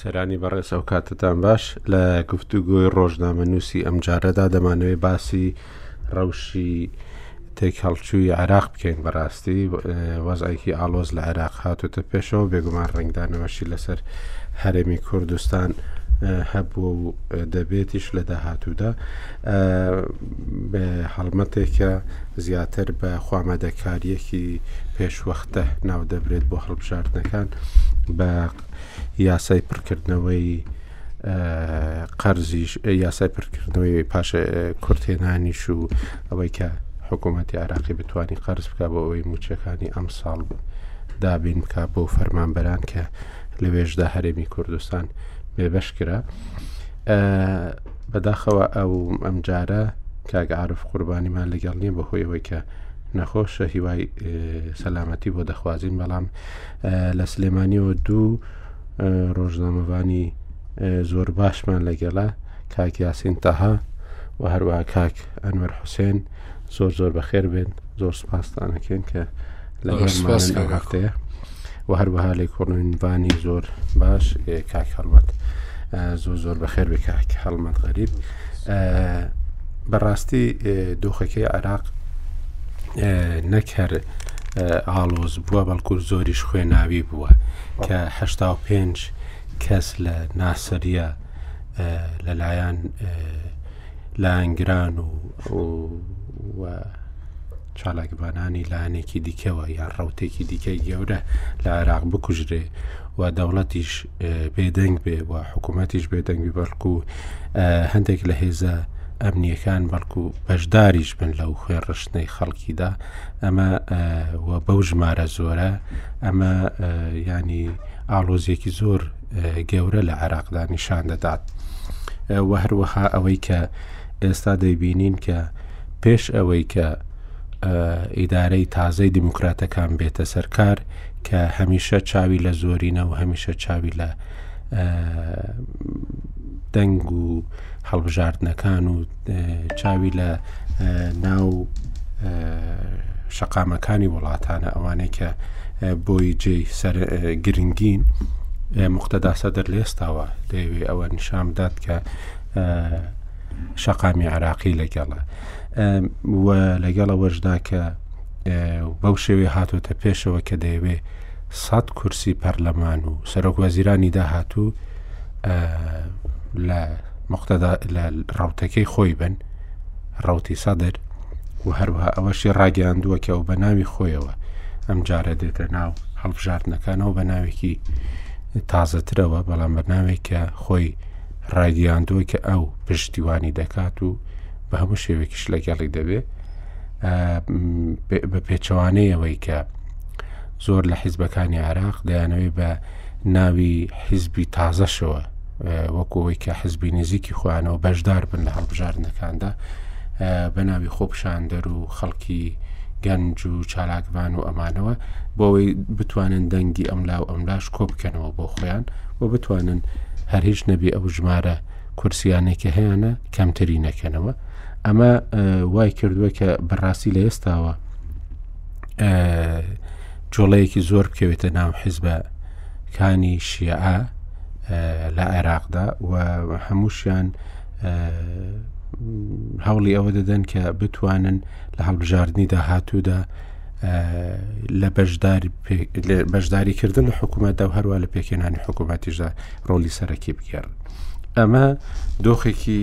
سەرانی بەڕێز ئەو کاتتان باش لە گفتوگۆی ڕۆژنامە نووسی ئەم جارەدا دەمانەوەی باسی ڕەوشی تێکهەڵچووی عێراق بکەین بەڕاستی وەزعێکی ئاڵۆز لە عێراق هاتوتە پێشەوە بێگومان ڕنگدانەوەشی لەسەر هەرێمی کوردستان هەبووە و دەبێتیش لە داهاتوودا هەڵمەتێکە زیاتر بە خوامەدەکاریەکی پێشوەختە ناودەبرێت بۆ هەڵبژاردنەکان بە یاسای پڕکردنەوەی قەرزیش یاسای پرکردنەوەی پاشە کورتێنانیش و ئەوەی کە حکوومەتی عراقی بتانی قەرز بکە بۆ ئەوەی موچەکانی ئەم ساڵ بن دابین بک بۆ فەرمانبەران کە لەوێشدا هەرێمی کوردستان بێبەش کرا بەداخەوە ئەو ئەمجارە کاگەعاعرف قوربانیمان لەگەڵ نییە بەهۆی ئەوەی کە نەخۆشە هیوای سەلامەتی بۆ دەخوازیین بەڵام لە سلێمانیەوە دوو ڕۆژنامەوانی زۆر باشمان لەگەڵە کاک یاسین تەها و هەروە کاک ئەنوەر حوسێن زۆر زۆر بەخێر بێن زۆر سپاستانەکەن کە لە هەفتەیە و هەروەها لێ کۆڕنوانی زۆر باش کاک هەڵمەت زۆر زۆر بەخێر بێ کاک هەڵمەت غەریب بەڕاستی دۆخەکەی عراق نەکەر ئاڵۆز بووە بەڵکو زۆریش خوێناوی بووە کە هەشتا و پێنج کەس لە ناسریە لەلایەن لایەنگران و چالاکبانانی لایەنێکی دیکەوە یان ڕوتێکی دیکەی گەورە لە عێراق بکوژرێ و دەوڵەتیش بێدەنگ بێ و حکوومەتیش بێدەنگی بەڵکو هەندێک لە هێزە ئەمنیەکان بەڵکو بەشداریش بن لەو خوێ ڕشتنەی خەڵکیدا ئەمە بەو ژمارە زۆرە ئەمە ینی ئاڵۆزیەکی زۆر گەورە لە عێراقدا نیشان دەدات و هەروەها ئەوەی کە ئێستا دەیبینین کە پێش ئەوەی کە ئیدارەی تازەی دیموکراتەکان بێتە سەرکار کە هەمیشە چاوی لە زۆرینە و هەمیشە چاوی لە دەنگ و هەڵبژاردنەکان و چاوی لە ناو شەقامەکانی وڵاتانە ئەوانەی کە بۆی جێی سەر گرنگین مختداسە دەر لێستاوە دەیەوێ ئەوە نیشان بدات کە شەقامی عراقی لەگەڵە و لەگەڵ ئەوەشدا کە بەو شێوێ هاتۆتە پێشەوە کە دەیەوێ سەد کورسی پەرلەمان و سەرۆک وەزیرانی داهاتوو لە موقتەدا لە ڕەوتەکەی خۆی بن ڕوتی سەدر و هەروها ئەوەشی ڕاگەاندووە کە ئەو بە ناوی خۆیەوە ئەم جارە دێتە ناو هەڵبژاردنەکانەوە بە ناوێکی تازەترەوە بەڵام بە ناوێک کە خۆی ڕاگەیاندووە کە ئەو پشتیوانی دەکات و بە هەموو شێوێکیش لەگەڵی دەبێ بە پێچەوانەیەوەی کە زۆر لە حیزبەکانی عراق دەیانەوەی بە ناوی حیزبی تازەشەوە وەکو ئەوەی کە حزبی نزیکی خۆیانەوە بەشدار بن لە هەڵبژاردنەکاندا بە ناوی خۆپشاندەر و خەڵکی گەنج و چالاکبان و ئەمانەوە بۆەوەی بتوانن دەنگی ئەم لاو ئەملاش کۆ بکەنەوە بۆ خۆیان و بتوانن هەر هیچ نەبێ ئەو ژمارە کورسیانێکە هەیەە کەمتری نەکەنەوە ئەمە وای کردووە کە بەڕاستی لە ئێستاوە جۆڵەیەکی زۆر بکەوێتە ناو حیزبە کانی شیعە لە عێراقدا و هەمووشیان هەوڵی ئەوە دەدەن کە بتوانن لە هەڵبژاردننی داهاتوودا لە بەشداری کردن لە حکوومەتدا و هەروە لە پێکێنانی حکوومەتیشدا ڕۆلی سەرەکی بگێڕن ئەمە دۆخێکی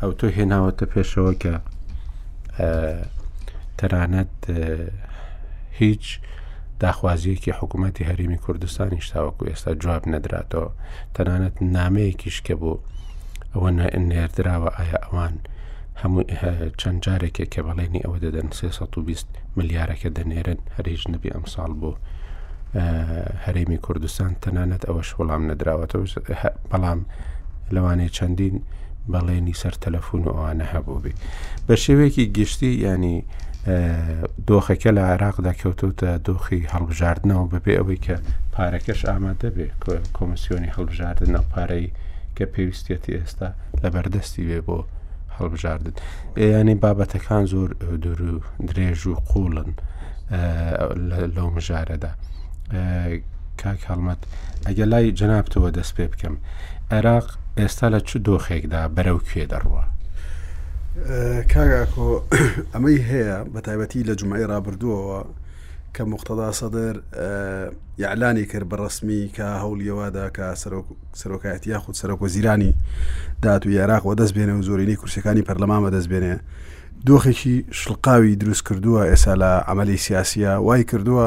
ئەو تۆ هێناوەتە پێشەوە کە تەنانەت هیچ داخوازیەکی حکوومەتتی هەرمی کوردستانیش تاوەکو ئێستا جواب نەدراتەوە تەنانەت نامەیەکیش کە بۆ ئەوە نێردراوە ئایا ئەوان هەموو چەند جارێکێ کە بەڵێنی ئەوە دەدەن 320 ملیارەکە دەنێرن هەرێژ نەبی ئەمساڵ بۆ هەرێمی کوردستان تەنانەت ئەوەش وەڵام نەدراوەتەوە بەڵام لەوانەیە چەندین بەڵێنی سەر تەلەفۆن و ئەوانە هەبووبێ بە شێوەیەکی گشتی ینی دۆخەکە لە عێراقدا کەوتوتە دۆخی هەڵبژاردنەوە بەبێ ئەوەی کە پارەکەش ئامادە بێ کۆمسیۆنی هەڵبژاردنە پارەی کە پێویستێتی ئێستا لە بەردەستی بێ بۆ هەڵبژاردن ینی بابەتەکان زۆر دوور و درێژ و قوڵن لەو مژارەدا کاک هەڵمەت ئەگەر لای جەنابتەوە دەست پێ بکەم عێراق ئێستا لە چ دۆخێکدا بەرەو کوێ دەڕوە کاگاکۆ ئەمەی هەیە بە تایبەتی لە جمعی رابردووەوە کە مختدا سەدر یاعلانی کرد بە ڕسمی کە هەوڵیەوەدا کە سەرۆکایەتی یاخود سەرۆک و زیرانی دات و عێراق و دەست بێنێ و زۆرینی کورسەکانی پەرلەمامە دەست بێنێ دۆخێکی شڵقاوی دروست کردووە ئێسا لە ئەعملی سیاسە وای کردووە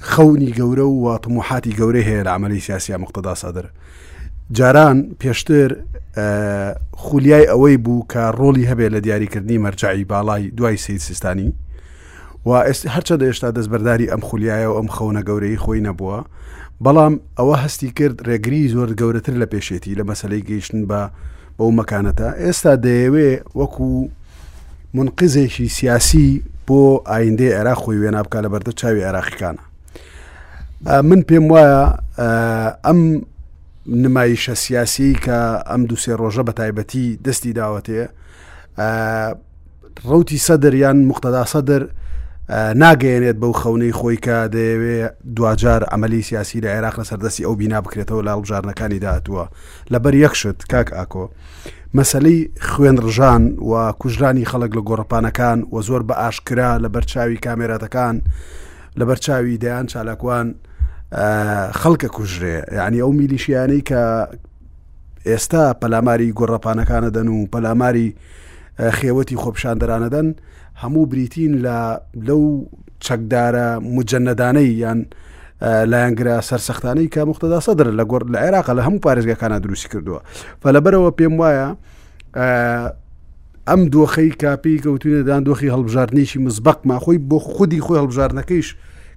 خەونی گەورە و تموحاتی گەورەی هەیە لە عملی سیاسیا مختدا سەدر جاران پێشتر خولیای ئەوەی بوو کە ڕۆلی هەبێت لە دیاریکردنی مەرجعی باڵای دوای سید سیستانی و ئێست هەرچە دە ئێشتا دەستبەرداری ئەم خولیایە و ئەم خەونە گەورەی خۆی نەبووە بەڵام ئەوە هەستی کرد ڕێگری زۆر گەورەتر لە پێشێتی لە مەسلەی گەیشتن بە بەو مەکانەتە ئێستا دەیەوێ وەکو منقزێکی سیاسی بۆ ئایندەی عێرا خۆی وێنا بکە لە بەردە چاوی عێراقیەکانە من پێم وایە ئەم نمایشە سیاسی کە ئەم دوسێ ڕۆژە بە تایبەتی دەستی داوەتەیە ڕوتی سەدر یان مختدا سەدر ناگەیەنێت بەو خەونەی خۆی کە دەیەوێ دواجار ئەمەلی سیاسی لە عێراق لە سەردەستی ئەو بینا بکرێتەوە لە هەڵبژارنەکانی داهتووە لەبەر یەکشت کاک ئاکۆ مەسلەی خوێن ڕژان و کوژرانی خەڵک لە گۆڕپانەکان و زۆر بە ئاشکرا لە بەرچاوی کامێراتەکان لە بەرچاوی دەیان چالاکوان خەڵکە کوژرێ یعنی ئەو میلیشیانەی کە ئێستا پەلاماری گۆڕپانەکانە دەن و پەلاماری خێوەتی خۆپشاندەرانەدەن هەموو بریتین لە لەو چەکدارە مجەنەدانەی یان لایەنگرا سەرسەختانەی کە مختدا سەدر لە گۆر لە عێراق لە هەموو پارێزگەکانە دروستی کردووە فە لەبەرەوە پێم وایە ئەم دۆخەی کاپی کەوتونەدان دۆخی هەڵبژاردنێکی مزبقما خۆی بۆ خودی خۆی هەڵبژاردنەکەیش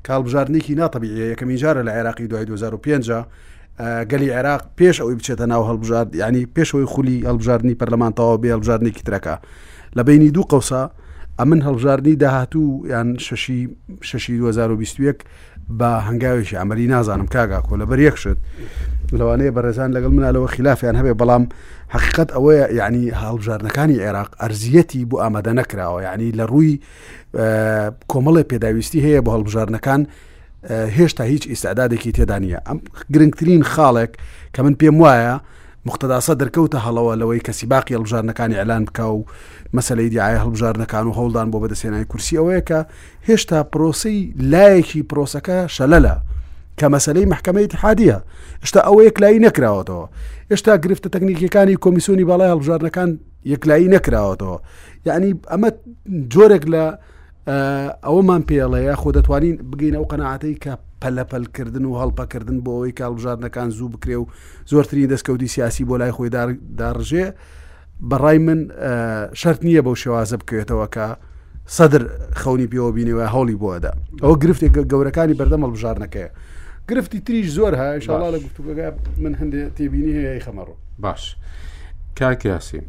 کاڵبژاردنێکی ناتەبیە یەکەمین جارە لە عێراقی دوای 2005 گەلی عێراق پێش ئەوی بچێتە ناو هەڵبژارد ینی پێشەوەی خولی هەڵبژاردننی پەرلەمانتەوە بێ هەڵبژاردنێکی ترەکە لە بینی دوو قوسە ئەمن هەڵبژاردننی داهاتوو یان شەشی شەشی 2021 بە هەنگاوێکی ئەمەری نازانم کاگا کۆ لەبەر یەکشت لەوانەیە بەڕێزان لەگەڵ منالەوە خلافیان هەبێ بەڵام حقیقت ئەوەیە یعنی هەڵبژاردنەکانی عێراق ئەرزیەتی بۆ ئامادە نەکراوە یعنی لە ڕووی کۆمەڵی پێداویستی هەیە بە هەڵبژاردنەکان هێشتا هیچ ئیسعدادێکی تێدا نییە ئەم گرنگترین خاڵێک کە من پێم وایە مختداسە دەرکەوتە هەڵەوە لەوەی کەسی باقی هەڵبژارنەکانی ئەلان بکە و مەسلەی دیایە هەڵبژارنەکان و هەوڵدان بۆ بەدەستێنانی کورسی ئەوەیە کە هێشتا پرۆسی لایەکی پرۆسەکە شەلەلە کە مەسلەی محکمەی تحادە شتا ئەوە یەکلایی نەکراوەتەوە ئێشتا گرفتە تەکنیکەکانی کۆمیسۆنی باڵای هەڵبژارنەکان یەکلایی نەکراوەتەوە یعنی ئەمە جۆرێک لە ئەوەمان پێڵەیە خۆ دەتوانین بگەین ئەو قەنەعاتەی کە پەلەپەلکردن و هەڵپەکردن بۆ ئەوەی کاڵبژاردنەکان زوو بکرێ و زۆرترین دەستکەوتی سیاسی بۆ لای خۆی داڕژێ بەڕای من شەرت نییە بەو شێوازە بکوێتەوە کە سەدر خەونی پێوە بینەوە هەوڵی بۆدا ئەوە گرفتێک گەورەکانی بەردەم هەڵبژاردنەکەیە گرفتی تریش زۆر هاش من هەندێک تێبینی هەیە خەمەڕۆ باش کاک یاسین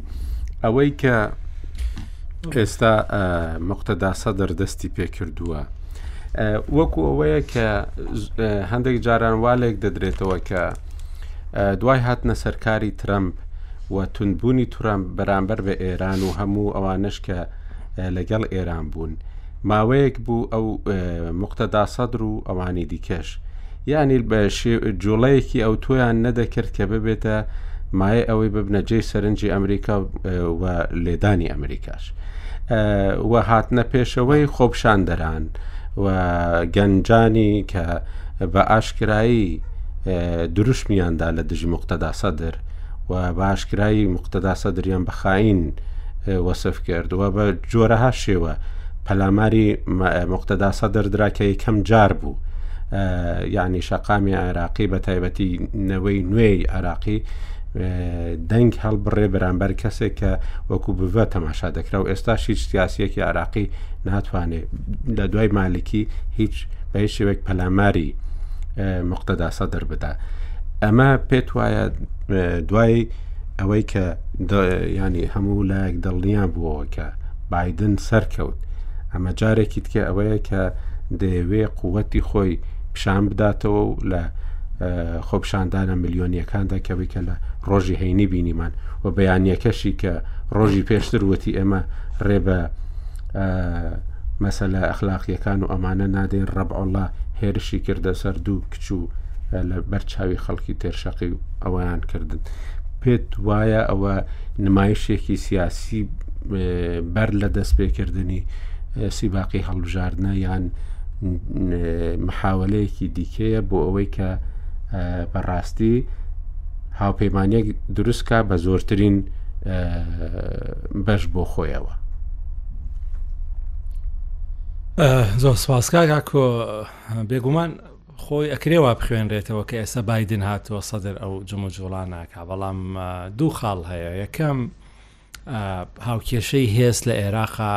ئەوەی کە ئێستا مقتەدا سەدر دەستی پێ کردووە وەکو ئەوەیە کە هەندێک جاران والێک دەدرێتەوە کە دوای هاتنە سەرکاری ترەمپ و تونبوونی تورەمپ بەرامبەر بە ئێران و هەموو ئەوانش کە لەگەڵ ئێران بوون ماوەیەک بوو ئەو مقتەدا سەدر و ئەوانی دیکەش یعنی بە جوڵەیەکی ئەو تۆیان نەدەکرد کە ببێتە مایە ئەوەی ببنە جێی سەرنجی ئەمریکا و لێدانی ئەمریکاش و هاتنە پێشەوەی خۆپشاندەران و گەنجانی کە بە ئاشکایی دروشمیاندا لە دژی مختدا سەدر و بە ئاشکرایی مقتەدا سەدریان بە خاین وەسف کرد و بە جۆرەها شێوە پەلاماری مقتەدا سەدر دراکەی کەم جار بوو یعنی شەقامی عێراقی بە تایبەتی نەوەی نوێی عراقی دەنگ هەڵبڕێ بەرامبەر کەسێک کە وەکو بڤە تەماشا دەکرا و ئێستا هیچ سیاسیەکی عراقی ناتوانێت لە دوای مالکی هیچ بە هیچ شێوێک پەلاماری مقتەدا سەدر بدا. ئەمە پێت وایە دوای ئەوەی کە ینی هەموو لایەک دڵنییا بووەوە کە بادن سەرکەوت ئەمە جارێکی تکە ئەوەیە کە دەیەوێ قووەتی خۆی پیشان بداتەوە و لە خۆپشاندانە ملیۆنیەکاندا کە بکە لە ڕۆژی هەینی بینیمان و بەیانیەکەشی کە ڕۆژی پێشتر وتی ئێمە ڕێ بە مەسەلە ئەخلاقیەکان و ئەمانە نادەین ڕەبعله هێرشی کردە سەر دوو کچ و لە بەر چاوی خەڵکی تێرشەقی و ئەویان کردن پێت وایە ئەوە نمایشێکی سیاسی بەر لە دەست پێکردنی سیباقی هەڵبژاردنە یان محاولەیەکی دیکەیە بۆ ئەوەی کە بەڕاستی هاوپەیمانێک دروستکە بە زۆرترین بەش بۆ خۆیەوە زۆر سوپاسکار کاکۆ بێگومان خۆی ئەکرێ وا بخوێنرێتەوە کە ئێستا بادن هاتووە سەدر ئەو جمە جوڵا ناکە بەڵام دوو خاڵ هەیە یەکەم هاوکێشەی هێز لە عێراقا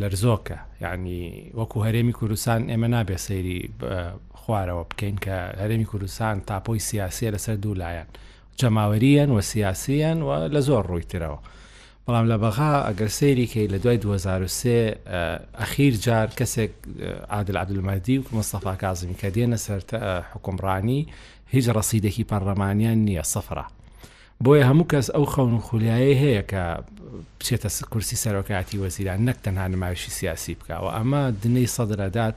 لەرزۆکە یعنی وەکو هەرێمی کوردستان ئێمە نابێ سەیری خوارەوە بکەین کە هەرێمی کوردستان تاپۆی سیاسیە لەسەر دوو لایەن جەماوەریان و سیاسیان و لە زۆر ڕوویترەوە بەڵام لە بەغا ئەگەر سەیری کەی لە دوای دوو هەزار و سێ ئەخیر جار کەسێک عادل عەبدولمەهدی و مستەفا کازمی کە دێنە سەر حکومڕانی هیچ ڕەسیدێکی پەرلەمانیان نییە سەفرە بۆیە هەموو کەس ئەو خەون و خولیایە هەیە کە بچێتە کورسی سەرۆکایەتی وەزیران نەک تەنها نمایشی سیاسی بکەوە ئەمە دنەی سەدرەدات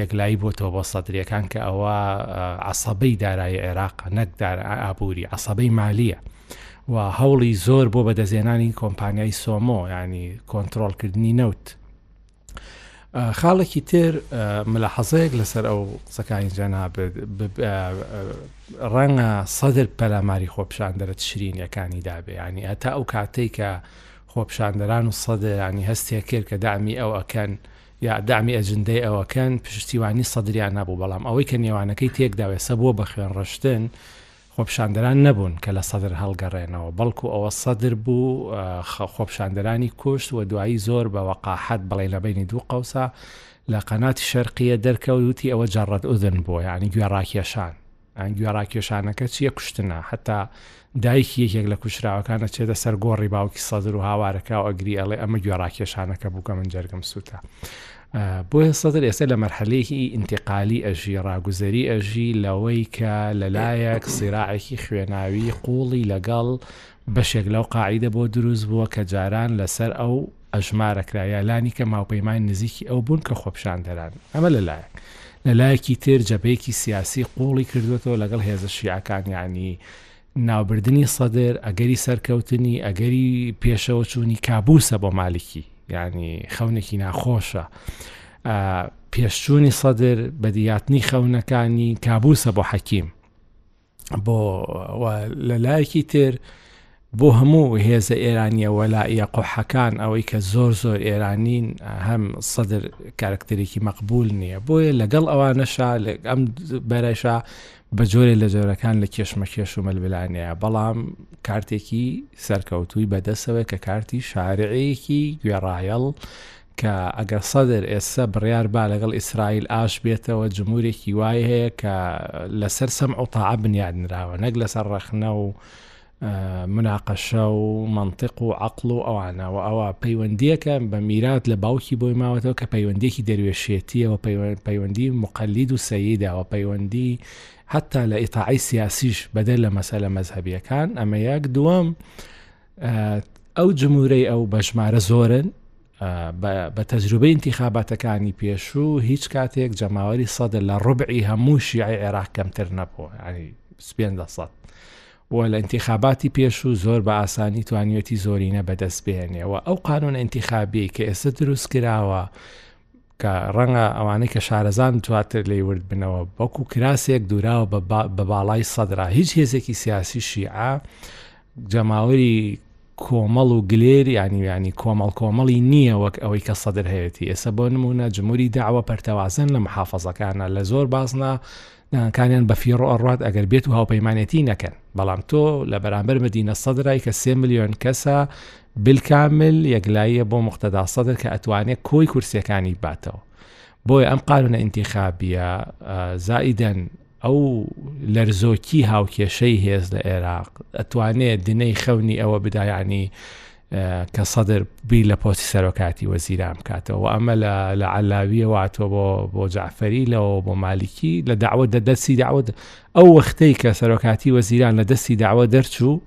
یەکلایی بۆتەوە بۆ سەدریەکان کە ئەوە عسەبەی دارایی عێراق نەک ئابووری عسەبەی مالیە و هەوڵی زۆر بۆ بەدەزێنانی کۆمپانیای سۆمۆ ینی کۆنتترۆلکردنی نەوت خاڵێکی تر ملا حەزەیەک لەسەر ئەو قسەکانی جەنا ڕەنگە سەدر پەلاماری خۆپشان دەرە شرینەکانی دابێ ینی هەتا ئەو کاتێک کە خۆپشاندەران و سەدەرانی هەستێک کرد کە دامی ئەو ئەکەن یا دەعمی ئەجندەی ئەوەکەن پشتیوانی سەدریان نەبوو بەڵام ئەوەی کە نێوانەکەی تێکداوێسە بۆ بە خوێن ڕشتن خۆپشاندەران نەبوون کە لە سەدر هەڵگەڕێنەوە بەڵکو ئەوە سەدر بوو خۆپشاندەرانی کوشت و دوایی زۆر بە وەقاحەت بڵێ لە بینی دوو قەوسا لە قەناتی شەرقیە دەرکەوت وتی ئەوە جەڕەت ئودن بووە ینی گوێ ڕاکێشان گوێ ڕاکێشانەکە چییە کوشتنە هەتا دایکی یەکێک لە کوشراوەکانە چێتە سەر گۆڕی باوکی سەدر و هاوارەکە و ئەگری ئەڵێ ئەمە گوێ ڕاکێشانەکە بووکە من جەرگم سووتە بۆیە سەدر ئێستا لە مەرحەلەیەکی ئینتقالی ئەژی ڕاگوزەری ئەژی لەوەی کە لەلایەک سیراعێکی خوێناوی قوڵی لەگەڵ بەشێک لەو قاعیدە بۆ دروست بووە کە جاران لەسەر ئەو ئەژمارە کرا یا لانیکەم هاوپەیمانی نزیکی ئەو بوون کە خۆپیشاندەران. ئەمە لە لایەک. لە لایەکی تر جەبهەیەکی سیاسی قووڵی کردووەتەوە لەگەڵ هێزە شیعەکان یانی ناوبردنی سەدر ئەگەری سەرکەوتنی ئەگەری پێشەوە چوونی کابوسە بۆ مالکی یعنی خەونێکی ناخۆشە پێشچوونی سەدر بەدیاتنی خەونەکانی کابوسە بۆ حەکیم بۆ لە لایەکی تر بۆ هەموو هێزە ئێرانیە وەلایە قۆحەکان ئەوەی کە زۆر زۆر ئێرانین هەم سەدر کارکتەرێکی مەقبول نییە بۆیە لەگەڵ ئەوانەشا ئەم بەرەشا بە جۆرێ لە جۆرەکان لە کێشمەکێش و مەلبلانەیە بەڵام کارتێکی سەرکەوتووی بەدەسەوە کە کارتی شارعەیەکی گوێڕایەڵ کە ئەگەر سەدر ئێستا بڕیار با لەگەڵ ئیسرائیل ئاش بێتەوە جمهورێکی وای هەیە کە لەسەر سەم و تاع بنیاد نراوە نەک لەسەر ڕەخنە و مناقەشە و منطق و عقل و ئەوانە و ئەوە پەیوەندیەکە بە میرات لە باوکی بۆی ماوەتەوە کە پەیوەندێکی دەروێشێتیەوە پەیوەندی مقلید و سەیداوە پەیوەندی حتا لە ئیتاعی سیاسیش بەدەر لە مەسەلە مەذهبیەکان ئەمە یەک دووەم. ئەو جمورەی ئەو بەژمارە زۆرن بە تەجروبە انتخاباتەکانی پێشوو هیچ کاتێک جەماوەری سەدە لە ڕبعی هەموو شیعی عێراق کەمتر نەبوو ینی سپێن لە سەد و لە انتخاباتی پێشوو زۆر بە ئاسانی توانیوەتی زۆرینە بەدەست بێنێەوە ئەو قانون انتخابی کە ئێستا دروست کراوە کە ڕەنگە ئەوانەی کە شارەزان دواتر لی ورد بنەوە بەکو کراسێک دوراوە بە باڵای سەدرا هیچ هێزێکی سیاسی شیعە جەماوەری کۆمەڵ و گلێر ینی ینی کۆمەڵ کۆمەڵی نییە وەک ئەوەی کە سەدر هەیەی ئێستا بۆ نمونە جمهوری داوە پەرتەوازن لە محافظەکانە لە زۆر بازنا دانکانیان بە فیڕۆ ئەڕات ئەگەر بێت و هاوپەیمانەتی نەکەن بەڵام تۆ لە بەرامبەر مدینە سەدرای کە سێ میلیۆن کەسە بالکامل یەکلاییە بۆ مختدا سەدر کە ئەتوانێت کۆی کورسەکانی باتەوە بۆیە ئەم قانونە ئینتیخابیە زائیدەن ئەو لەرزۆکی هاوکێشەی هێز لە عێراق ئەتوانێت دنەی خەونی ئەوە بدایانی کە سەدر بیر لە پۆستی سەرۆکاتی وەزیران بکاتەوە و ئەمە لە علاویەوە هاتووە بۆ بۆ جعفری لەوە بۆ مالیکی لە داوە دە دەستی داوە ئەو وەختەی کە سەرۆکاتی وەزیران لە دەستی داوە دەرچوو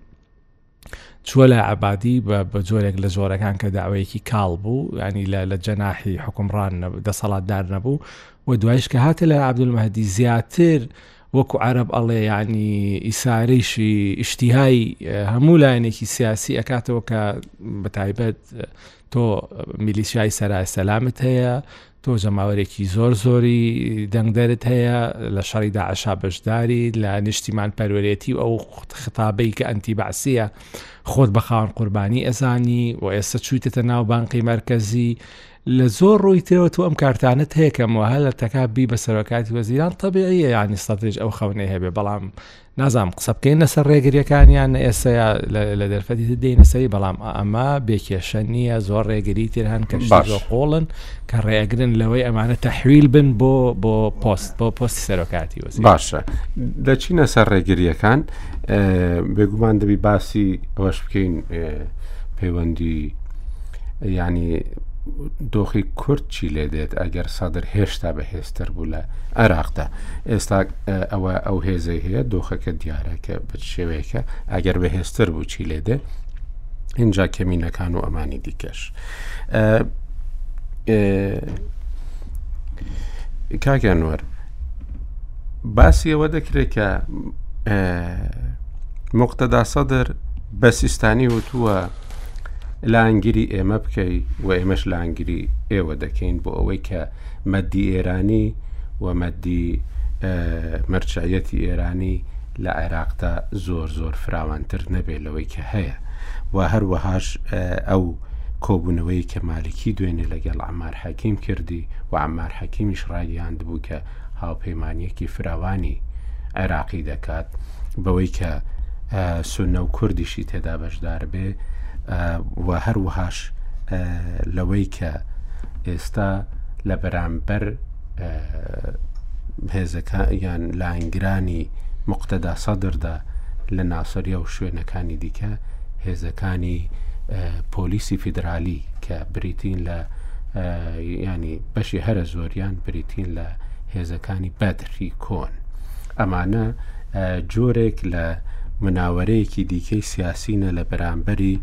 چووە لە عبادی بە جۆرێک لە جۆرەکان کە داوەیەکی کاڵ بوو ینی لە جەناحی حکومڕان دەسەڵاتدار نەبوو و دوایش کە هاتە لە عبدول مەهدی زیاتر وەکو عەرەب ئەڵێ یانی ئیسارەیشی ئیشتیهای هەموو لایەنێکی سیاسی ئەکاتەوە کە بەتایبەت تۆ میلیسیای سەرای سەلامت هەیە تۆ جەماوەرێکی زۆر زۆری دەنگدەرت هەیە لە شەڕی داعشا بەشداری لە نیشتیمان پەروەرێتی و ئەو خطابەی کە ئەنتی بەعسیە خۆت بەخاون قوربانی ئەزانی و ئێستا چویتەتە ناو بانقی مرکزی لە زۆر ڕووی ترەوە تۆ ئەم کارتانت هەیە کەم وهە لە تەکا بی بە سەرۆکاتی وەزیران تەبیعیە ینی سەدرج ئەو خەونەی هەبێ بەڵام نازام قسە بکەین لەسەر ڕێگریەکانیان نە ئێستا لە دەرفەتی دێنەسەری بەڵام ئەمە بێکێشە نییە زۆر ڕێگری تر هەن کە زۆر قۆڵن کە ڕێگرن لەوەی ئەمانە تەحویل بن بۆ بۆ پۆست بۆ پۆستی سەرۆکاتی وەزی باشە دەچینە سەر ڕێگریەکان بێگومان دەبی باسی ئەوەش بکەین پەیوەندی ینی دۆخی کورد چی لێ دێت ئەگەر سەدر هێشتا بەهێزتر بوو لە عێراقدا ئێستا ئەوە ئەو هێزەی هەیە دۆخەکە دیارە کە بچێوەیەکە ئەگەر بەهێزتر بوو چی لێ دێ اینجا کەمینەکان و ئەمانی دیکەش. کاگەنوەر باسی ئەوە دەکرێت کە مختدا سەدر بە سیستانی وتووە لایەنگری ئێمە بکەی و ئێمەش لایەنگری ئێوە دەکەین بۆ ئەوەی کە مەدی ئێرانی و مەدی مرچایەتی ئێرانی لە عێراقدا زۆر زۆر فراوانتر نەبێت لەوەی کە هەیە و هەروەهاش ئەو کۆبوونەوەی کە مالکی دوێنێ لەگەڵ ئەمار حەکیم کردی و ئەمار حەکیمیش ڕایان بوو کە هاوپەیمانیەکی فراوانی عێراقی دەکات بەوەی کە سونە و کوردیشی تێدا بەشدار بێ و هەروەهاش لەوەی کە ئێستا لە بەرامبەر هێزەکە یان لاینگرانی مقتەدا سەدردا لە ناسەریە و شوێنەکانی دیکە هێزەکانی پۆلیسی فیدرالی کە بریتین لە ینی بەشی هەرە زۆریان بریتین لە هێزەکانی بەدری کۆن ئەمانە جۆرێک لە مناوەرەیەکی دیکەی سیاسینە لە بەرامبەری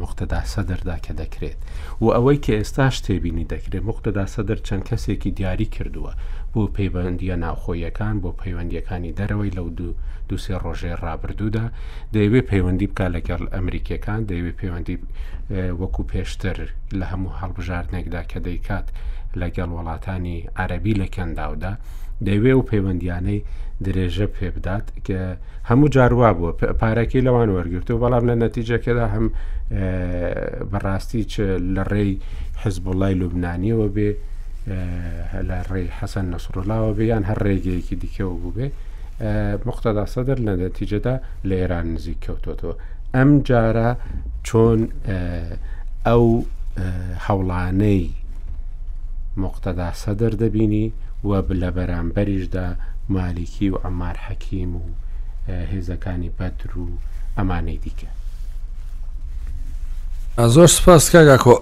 مختدا سەدردا کە دەکرێت و ئەوەی کە ئێستا شتێبینی دەکرێت مختدا سەدر چەند کەسێکی دیاری کردووە بۆ پەیوەندیە ناوخۆیەکان بۆ پەیوەندیەکانی دەرەوەی لەو دوو دوسێ ڕۆژێ ڕابردوودا دەیەوێ پەیوەندی بکات لەگەڵ ئەمریکیەکان دەیەوێ پەیوەندی وەکو پێشتر لە هەموو هەڵبژاردنێکدا کە دەیکات لەگەڵ وڵاتانی عەربی لە کەنداودا دەیوێ و پەیوەندیانەی درێژە پێ بدات کە هەموو جاروا بووە پارەکەی لەوان وەرگرتو بەڵام لە نەتیجەکەدا هەم بەڕاستی چ لە ڕێی حزب وڵای لوبنانیەوە بێ لە ڕێی حەسەن نەسرڵاوە بێ یان هەر ڕێگەیەکی دیکەەوە بوو بێ موقتەدا سەدر لە نەتیجەدا لە ئێران نزیک کەوتۆتەوە ئەم جارە چۆن ئەو هەوڵانەی مقتەدا سەدر دەبینی و لە بەرامبەریشدا مالیکی و ئەمار حەکیم و هێزەکانی بەدر و ئەمانەی دیکە زۆر سپاس کاگاکۆ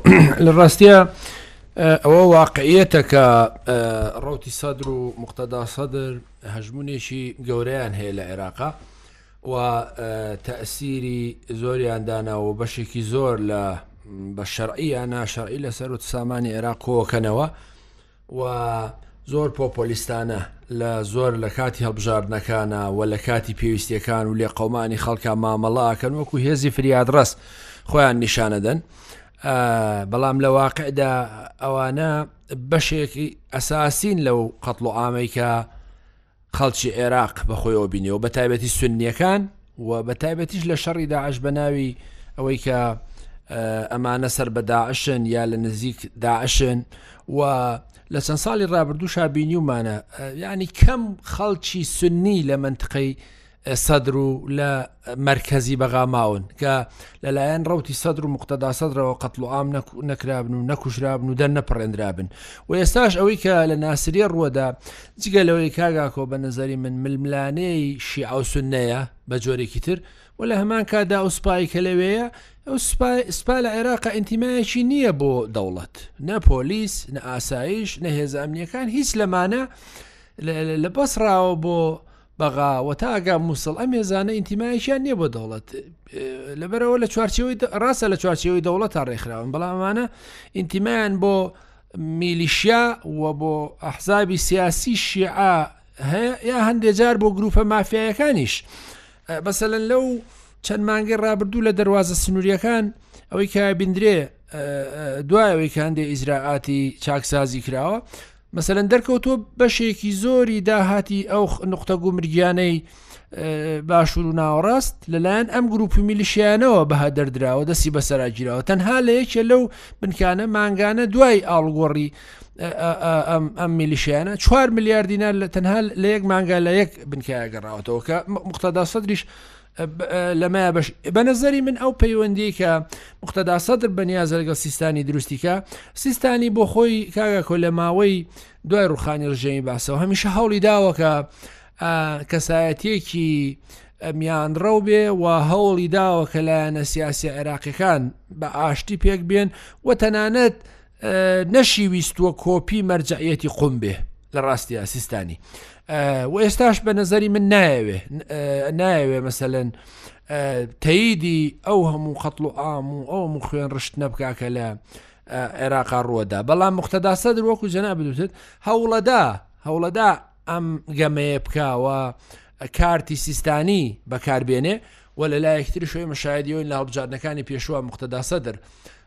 لە ڕاستە ئەوە واقعیەتە کە ڕوتی سەدر و مختدا سەدر هەژمونێکی گەورەیان هەیە لە عێراقا و تەسیری زۆریان دانا و بەشێکی زۆر لە بە شەرعی یا ناشەعی لەسەر و سامانی عێراق کۆکەنەوە و زۆر پۆپۆلیستانە لە زۆر لە کاتی هەڵبژاردنەکانە و لە کاتی پێویستیەکان و لێ قەمانی خەڵکە مامەڵاکەن وەکو هێزی فریادڕەس خۆیان نیشانەدەن بەڵام لە واقعدا ئەوانە بەشێکی ئەساسین لەو قەتڵ و ئامەیکە خەڵکی عێراق بەخۆیەوە بینیەوە بە تایبەتی سنیەکان و بە تایبەتیش لە شەڕی داعش بە ناوی ئەوەی کە ئەمانە سەر بە داعشن یا لە نزیک داعشن و لە چەند ساڵی ڕابردوو شابینیومانە ینی کەم خەڵکی سنی لە منتقەی سەدر و لە مەرکەزی بەغا ماون کە لەلایەن ڕوتی سەدر و مختدا سەدرەوە قەتڵ و ئام نەکرابن و نەکوژرابن و دەر نەپڕێنرابن و ئێستاش ئەوەی کە لە ناسریە ڕووەدا جگە لەوەی کاگاکۆ بە نظری من ململانەی شیعوسنەیە بە جۆرێکی تر و لە هەمان کادا ئەو سوپایی کە لەوەیە ئەو سوپا لە عێراق ئینتیمایەکی نییە بۆ دەوڵەت نە پۆلیس نە ئاسایش نە هێزانیەکان هیچ لەمانە لە بەسراوە بۆ بەغا وە تا ئەگا مووسڵ ئەم هێزانە ئینتیمایەکیان نییە بۆ دەوڵەت لەبەرەوە لە چوارچەوەی ڕاستە لە چوارچەوەی دەوڵەت تا ڕێکخراون بەڵام ئەمانە ئینتیمایان بۆ میلیشیا و بۆ ئەحزابی سیاسی شیعە هەیە یا هەندێک جار بۆ گروپە مافیایەکانیش بەسەلەن لەو چەند مانگی ڕابردوو لە دەواازە سنووریەکان ئەوەی کە بندرێ دوای ئەوەی کاندێ ئیزراعاتی چاکسازی کراوە مەسەلەن دەرکەوتووە بەشێکی زۆری داهاتی ئەو نقطە گومرگیانەی باشور و ناوەڕاست لەلایەن ئەم گروپ و میلیشیانەوە بەها دەردراوە دەستی بەسەراگیرەوە تەنها لە یەکێ لەو بنکانە مانگانە دوای ئاڵگۆڕی ئەم میلیشیانە 4 میلیارد دینار لە تەنها لە یەک مانگا لە یەک بنکایە گەڕاوەتەوە کە مختدا سەدریش لەمە بەش بە نظری من ئەو پەیوەندی کە مختدا سەدر بەنیاز لەگەڵ سیستانی دروستیکە سیستانی بۆ خۆی کاگە کۆ لە ماوەی دوای ڕوخانی ڕژێمی باسەوە هەمیشە هەوڵی داوەکە کەسایەتێکی میانڕەو بێ و هەوڵی داوە کە لایەنە سیاسی عێراقیەکان بە ئاشتی پێک بێن و تەنانەت نەشیویستووە کۆپی مەرجعەتی قوم بێ لە ڕاستە سیستانی و ئێستاش بە نظری من نایەوێ نایەوێ مەسەن تەیدی ئەو هەموو قەتڵ و ئام و ئەو هەموو خوێن ڕشت نەبکاکە لە عێراقا ڕووەدا بەڵام مختداسە دروەکو جەنا بدوتت هەوڵەدا هەوڵەدا ئەم گەمەیە بکەوە کارتی سیستانی بەکاربێنێ و لە لایەکتری شوێ مەشایدیەوەی لاڵبجارنەکانی پێشوە مختدا سەدر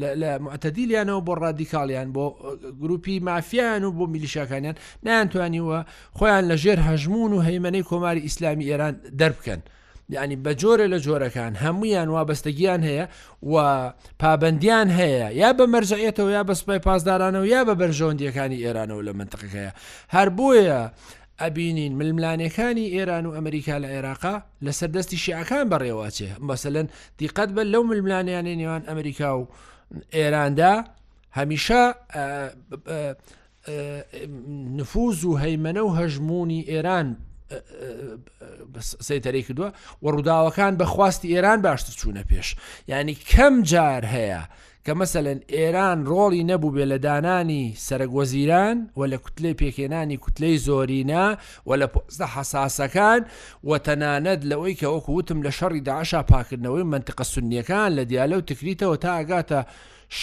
لە معتەدیلیانەوە بۆ ڕادیکاڵیان بۆ گروپی مافیان و بۆ میلیشاکانیان نانتوانیوە خۆیان لە ژێر هەژمون و هەیمەەی کۆماری ئیسلامی ئێران دەربکەن. یعنی بە جۆرە لە جۆرەکان هەمویان وابەستەگیان هەیە و پابندیان هەیە یا بە مەرجعێتەوە یا بە سپای پاسدارانەوە یا بە بەرژەوەندیەکانی ئێرانەوە لە منتقەکەیە هەر بۆیە ئەبینین ململانێکانی ئێران و ئەمریکا لە عێراقا لەسەر دەستی شیعەکان بەڕێوە ئەچێ مەسەلەن دیقەت بە لەو ململانیانەی نێوان ئەمریکا و ئێراندا هەمیشە نفوز و هەیمەنە و هەژمونی ئێران سەیتەرەی کردووە و ڕووداوەکان بە خواستی ئێران باشتر چوونە پێش ینی کەم جار هەیە کە مەسەلەن ئێران ڕۆڵی نەبووبێ لە دانانی سەرەک وەزیران و لە کوتلەی پێکهێنانی کوتلەی زۆرینە و لە پۆستە حەساسەکان و تەنانەت لەوەی کە وەکو وتم لە شەڕی داعشا پاکردنەوەی مەنتقە سوننیەکان لە دیالە و تکریتەوە تا ئەگاتە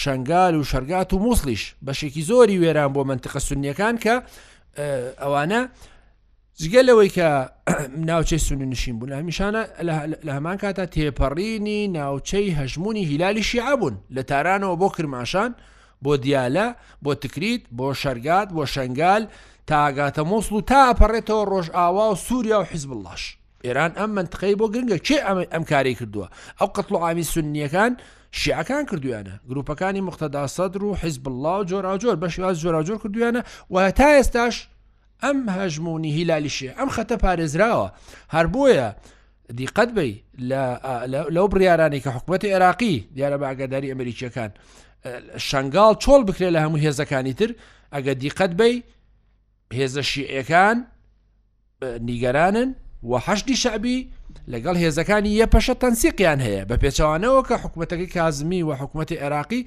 شەنگال و شەرگات و مووسڵیش بەشێکی زۆری وێران بۆ مەنتقە سوننیەکان کە ئەوانە جگە لەوەی کە ناوچەی سونی نشین بوون هەمیشانە لە هەمان کاتە تێپەڕینی ناوچەی هەژمونی هیلالی شیعە بوون لە تارانەوە بۆ کرماشان بۆ دیالە بۆ تکریت بۆ شەرگات بۆ شنگال تاگاتە مۆسڵ و تا ئەپەڕێتەوە ڕۆژئاوا و سووریا و حیزب اللهش ئێران ئەم منتقەی بۆ گرنگە کێ ئەمە ئەم کاری کردووە ئەو قەتڵ و ئامی سنیەکان شیعەکان کردویانە گروپەکانی مختدا سەدر و حیزب الله و جۆراجۆر بەشێواز جۆراجۆر کردویانە و هەتا ئێستاش ئەم هەژموونی هیلالیشێ ئەم خەتە پارێزراوە هەر بۆیە دیقەت بی لەو بڕارانێک کە حکوومەتی عێراقی دیارە بە ئەگەداری ئەمریکیەکان شنگال چۆڵ بکرێ لە هەموو هێزەکانی تر ئەگە دیقەت بی هێزە شیعەکان نیگەرانن و حەشتی شەبی لەگەڵ هێزەکانی یە پەشە تەنسیقیان هەیە بە پێچوانەوە کە حکوومەتەکەی کازمی و حکوومەتی عێراقی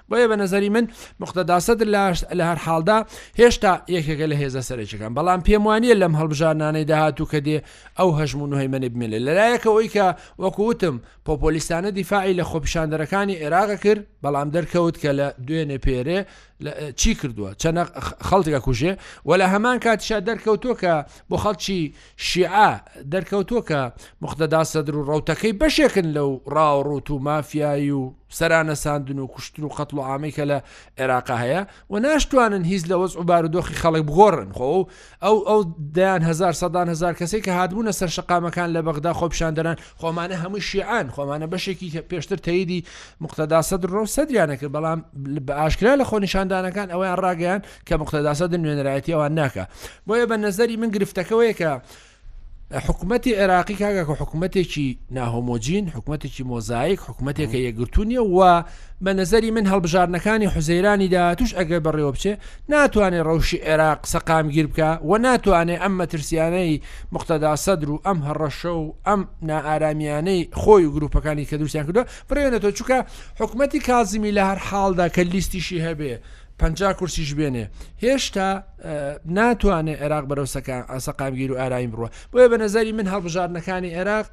بۆیە بە نظری من مختداسەدر لە هەر حاڵدا هێشتا یەکێکە لە هێزە سەرێکەکان بەڵام پێم وانە لەم هەڵبژارنانەی داهاتوو کە دێ ئەو هەژمون و هەیمەنە بمێنێ لەلایەکە ئەوی کە وەکووتم پۆپۆلیستانە دیفاعی لە خۆپیشاندەرەکانی عێراق کرد بەڵام دەرکەوت کە لە دوێنێ پێرێ چی کردووە چەنە خەڵتگە کوژێ و لە هەمان کاتیشا دەرکەوتووە کە بۆ خەڵکی شیعە، دەرکەوتووە کە موقتەدا سەدر و ڕەوتەکەی بەشێکن لەو ڕاوڕووت و مافیایی و سەرانەساندن و کوشتن و قەتڵ و ئامەی کە لە عێراقا هەیە و ناشتوانن هیچ لە وەز و بارودۆخی خەڵک بگۆڕن خۆ ئەو ئەو دەیان هزار سەدان هزار کەسی کە هاتبوونە سەر شقامەکان لە بەغدا خۆپشاندەران خۆمانە هەموو شیعان خۆمانە بەشێکی پێشتر تەیدی مختدا سەدر ڕۆ سەدریانە کرد بەڵام بە ئاشکرا لە خۆنیشاندانەکان ئەویان ڕاگەیان کە مقتەدا سەدر نوێنەرایەتی ئەوان ناکە بۆیە بە نەزەری من گرفتەکەوەیە کە حکوومەتتی عێراقی کاگەکە حکوومەتێکی ناهۆمۆجین حکوومەتێکی مۆزایک حکوومەتێکە یەکگرتونیە و بە نەزەری من هەڵبژاردنەکانی حوزەیرانی دا توش ئەگەر بەڕێوە بچێ ناتوانێت ڕەوشی عێراق سەقامگیر بکە و ناتوانێت ئەم مەترسیانەی مختدا سەدر و ئەم هەڕەشە و ئەم نائارامیانەی خۆی و گروپەکانی کە دووسیان کردو بڕێنێتەوە چکە حکوومەتتی کازمی لە هەر حاڵدا کە لیستیشی هەبێ پەنجا کورسیش بێنێ هێشتا ناتوانێت عێراق بەرەو سەقامگیر و ئارایم بڕە بۆیە بە نظری من هەڵبژاردنەکانی عێراق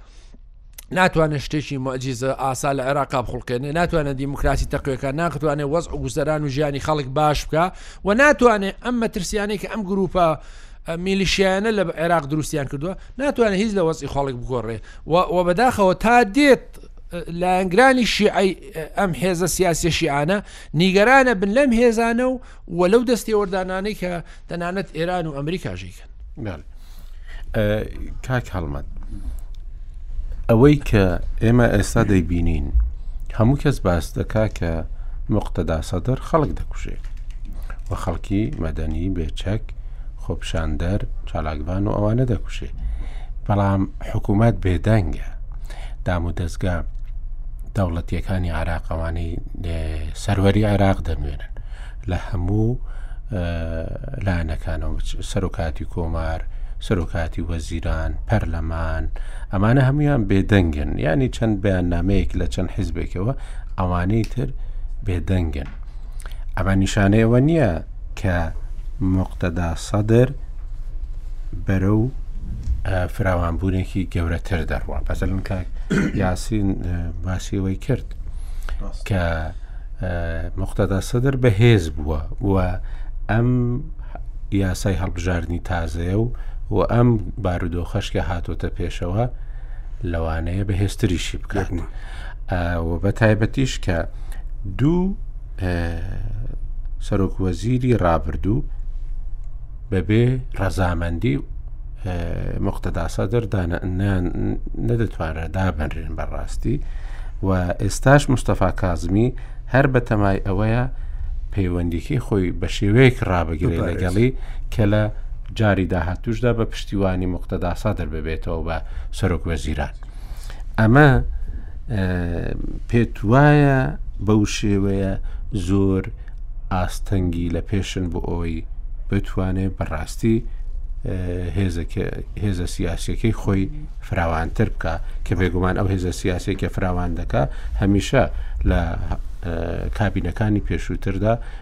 ناتوانێت شتێکی مەجیزە ئاسا لە عێراقا بخڵکێنێ ناتوانێت دیموکراسی تەقوێکە ناخوانێت وەز و گوزەران و ژیانی خەڵک باش بکە و ناتوانێت ئەم مەترسیانەی کە ئەم گروپە میلیشیانە لە عێراق دروستیان کردووە ناتوانێت هیچ لە وەزی خەڵک بگۆڕێ و بەداخەوە تا دێت لایەنگرانی شیعی ئەم هێزە سیاسی شیعانە نیگەرانە بن لەم هێزانە و وە لەو دەستێوەردانانەی کە تەنانەت ئێران و ئەمریکاژیکەن کاک هەڵمەت ئەوەی کە ئێمە ئێستا دەیبینین هەموو کەس باس دەکا کە مقتەدا سەدر خەڵک دەکوژێ و خەڵکی مەدەنی بێچەک خۆپشاندەر چالاکبان و ئەوانە دەکوشێ بەڵام حکوومەت بێدەنگە دام و دەستگا دەوڵەتیەکانی عراق ئەوانەی سەروەری عێراق دەنوێنن لە هەموو لایەنەکانەوە سەرۆکاتی کۆمار سەرۆکاتی وەزیران پەرلەمان ئەمانە هەمویان بێدەنگن ینی چەند بەیان نامەیەک لە چەند حیزبێکەوە ئەوانەی تر بێدەنگن ئەمە نیشانەیەوە نییە کە موقتەدا سەدر بەرەو فراوانبوونێکی گەورەتر دەڕوە پەسەلم کە یاسین باسی ئەوەی کرد کە مختدا سەدر بەهێز بووە و ئەم یاسای هەڵبژاردننی تازەیە و و ئەم بارودۆخەش کە هاتۆتە پێشەوە لەوانەیە بەهێزتریشی بکاتن و بە تایبەتیش کە دوو سەرۆک وەزیری ڕابردوو بەبێ ڕەزامەندی و مختداسە دەردان نەدەتوانرە دابنرێن بەڕاستی و ئێستاش مستەفا کازمی هەر بە تەمای ئەوەیە پەیوەندیکی خۆی بە شێوەیەک ڕابگرێت لەگەڵی کە لە جاری داهاتوشدا بە پشتیوانی مختداسا دەرببێتەوە بە سەرۆک وەزیران. ئەمە پێت وایە بەو شێوەیە زۆر ئاستەنگی لە پێشن بۆ ئەوی بتوانێت بەڕاستی هێزە سیاسەکەی خۆی فراوانتر بکە کە بێگومان ئەو هێزە سیاسێکە فراوان دەکە هەمیشە لە کابینەکانی پێشووتردا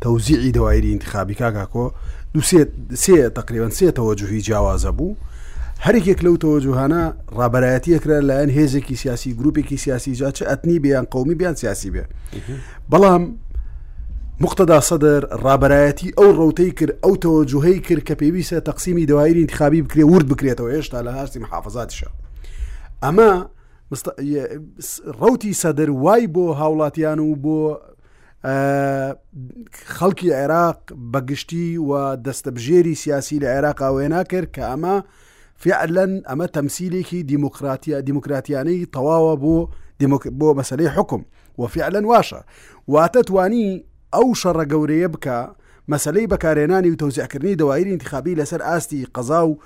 تەوزیعی دەوایری ئینتخابی کاک ئاکۆ دوو سێ سێ تقریبا سێ تەوەجوهی جیاوازە بوو هەرێکێک لەو تەوەجوهانە ڕابەرایەتیەکرا لایەن هێزێکی سیاسی گروپێکی سیاسی جا چ ئەتنی بیان قومی بیان سیاسی بێ بەڵام مختدا سەدر ڕابەرایەتی ئەو ڕوتەی کرد ئەو تەوەجوهەی کرد کە پێویستە تەقسیمی دەوایری انتخابی بکرێ ورد بکرێتەوە هێشتا لە هاستی محافظاتیشە ئەمە ڕوتی سەدر وای بۆ هاوڵاتیان و بۆ خەڵکی عێراق بەگشتی و دەستەبژێری سیاسی لە عێراق ئەوێ ناکرد کە ئەمە فعلەن ئەمە تەمسیلێکی دیموکراتیا دیموکراتیانەی تەواوە بۆ بۆ مەسلەی حکم وفعلەن واشە واتە توانی ئەو شەڕە گەورەیە بکە مەسلەی بەکارێنانی و تەوزیعکردنی دەوایری انتخابی لەسەر ئاستی قەزا و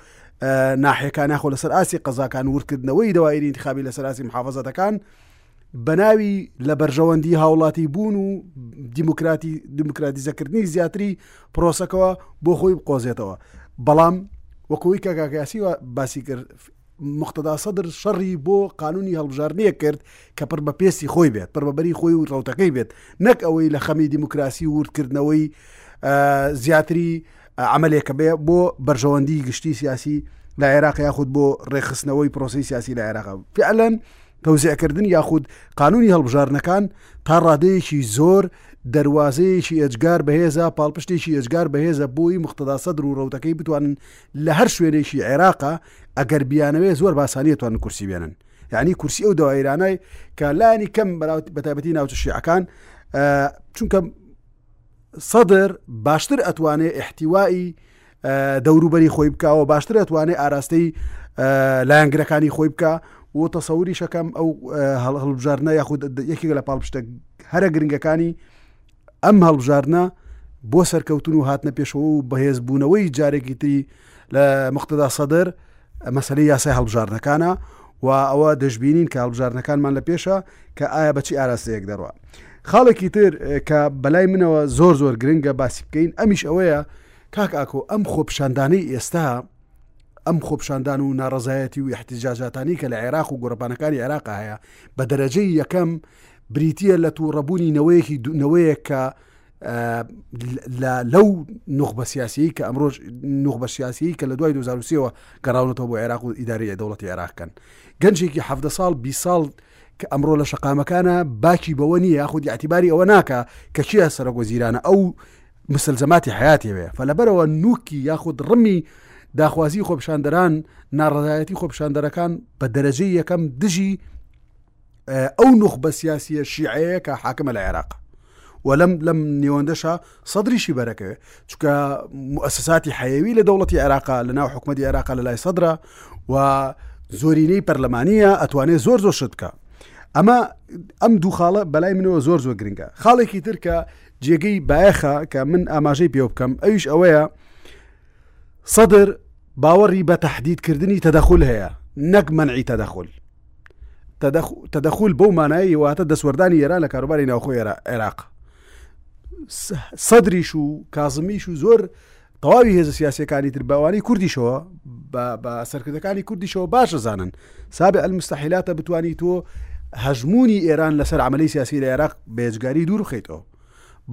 ناحەکان ناخۆ لەسەر ئاسی قەزاکان وردکردنەوەی دەوایری انتخابی لەسەر ئاسی محافظەتەکان بەناوی لە بەرژەوەندی هاوڵاتی بوون و دیموکراتی دیموکراتیزەکردنی زیاتری پرۆسەکەەوە بۆ خۆی بقۆزێتەوە بەڵام وەکۆی کاکاکەسی باسی کرد مختدا سەدر شەڕی بۆ قانونی هەڵبژارنیە کرد کە پڕ بە پێستی خۆی بێت پڕ بەبەری خۆی و ڕوتەکەی بێت نەک ئەوەی لە خەمی دیموکراسی وردکردنەوەی زیاتری عملێکە بێ بۆ بەرژەوەندی گشتی سیاسی لە عێراق یاخود بۆ ڕێخستنەوەی پرۆسی سیاسی لە عێراق فعلەن تەوزیعکردن یاخود قانونی هەڵبژاردنەکان تا ڕادەیەکی زۆر دەروازەیەکی ئێجگار بەهێزە، پاڵپشتێکی ئێجگار بەهێزە بۆی موقتەدا سەدر و ڕەوتەکەی بتوانن لە هەر شوێنێکی عێراقا ئەگەر بیانەوێ زۆر باسانی ئەتوانن کورسی بێنن. یەعنی کورسی ئەو دەوایرانە کە لانی کەم بەتایبەتی ناوچە شیعەکان چونکە سەدر باشتر ئەتوانێ ئحتیوائی دەوروبەری خۆی بکەوە باشتر ئەتوانێ ئاراستەی لایەنگرەکانی خۆی بکە و تەسەوری شەکەم ئەو هەڵبژارنە یاخود یەکێک لە پاڵپشتە هەرە گرنگەکانی ئەم هەڵبژارنە بۆ سەرکەوتن و هاتنە پێشەوە و بەهێزبوونەوەی جارێکی تری لە مقتدا سەدر مەسەی یاسای هەڵبژاردنەکانە و ئەوە دەشببینین کە هەڵبژاردنەکانمان لە پێشە کە ئایا بەچی ئاراستەیەک دەڕوە خاڵێکی تر کە بەلای منەوە زۆر زۆر گرنگە باسی بکەین ئەمیش ئەوەیە کاک ئاکۆ ئەم خۆپشاندانەی ئێستا ئەم خۆپشاندان و ناڕزایەتی و احتیجاجاتانی کە لە عێراق و گۆڕپانەکانی عێراق هەیە بە دەرەجەی یەکەم بریتە لە تووڕەبوونی نەوەیەکی نەوەیەک کە لەو نوخبە سیاسیی کە ئەمرۆژ نوخبە سیاسیی کە لە دوای 2023ەوە گەڕاونەتەوە بۆ عێراق و ئیداری دەوڵەتی عێراقکەن گەنجێکی ه ساڵ 20 ساڵ کە ئەمڕۆ لە شقامەکانە باکی بەوە نیە یاخود یاعتیباری ئەوە ناکە کە چیە سەرۆک وەزیرانە ئەو مسلزەماتی حیاتێوێ فەلەبەرەوە نوکی یاخود ڕمی داخوازی خۆپشاندەران ناڕزایەتی خۆپشاندەرەکان بە دەرەجەی یەکەم دژی ئەو نوخبە سیاسیە شیعەیە کە حاکمە لە عێراق وەلم لەم نێوەندەشە سەدریشی بەرەکەوێت چکە مؤسساتی حەیەوی لە دەوڵەتی عێراقا لە ناو حکومەتی عێراقا لە لای سەدرا و زۆرینەی پەرلەمانیە ئەتوانێت زۆر زۆر شتکە ئەمە ئەم دوو خاڵە بەلای منەوە زۆر زۆر گرنگە خاڵێکی ترکە جێگەی بایەخە کە من ئاماژەی پێ بکەم ئەویش ئەوەیە سەدر باوەڕی بە تهدیدکردنی تەدەخل هەیە نەک منعی تەدەخل تەدەخول بەو مانایی واتە دەستوەردانی ئێران لە کاروباری ناوخۆ عێراق سەدریش و کازمیش و زۆر تەواوی هێز سیاسەکانی تر بەوانی کوردیشەوە بە سەرکردەکانی کوردیشەوە باشە زانن سابێ ئەلمستەحیلاتە بتانی تۆ هەژمونی ئێران لەسەر عملی سیاسی لە عێراق بێجگاری دوور بخیتەوە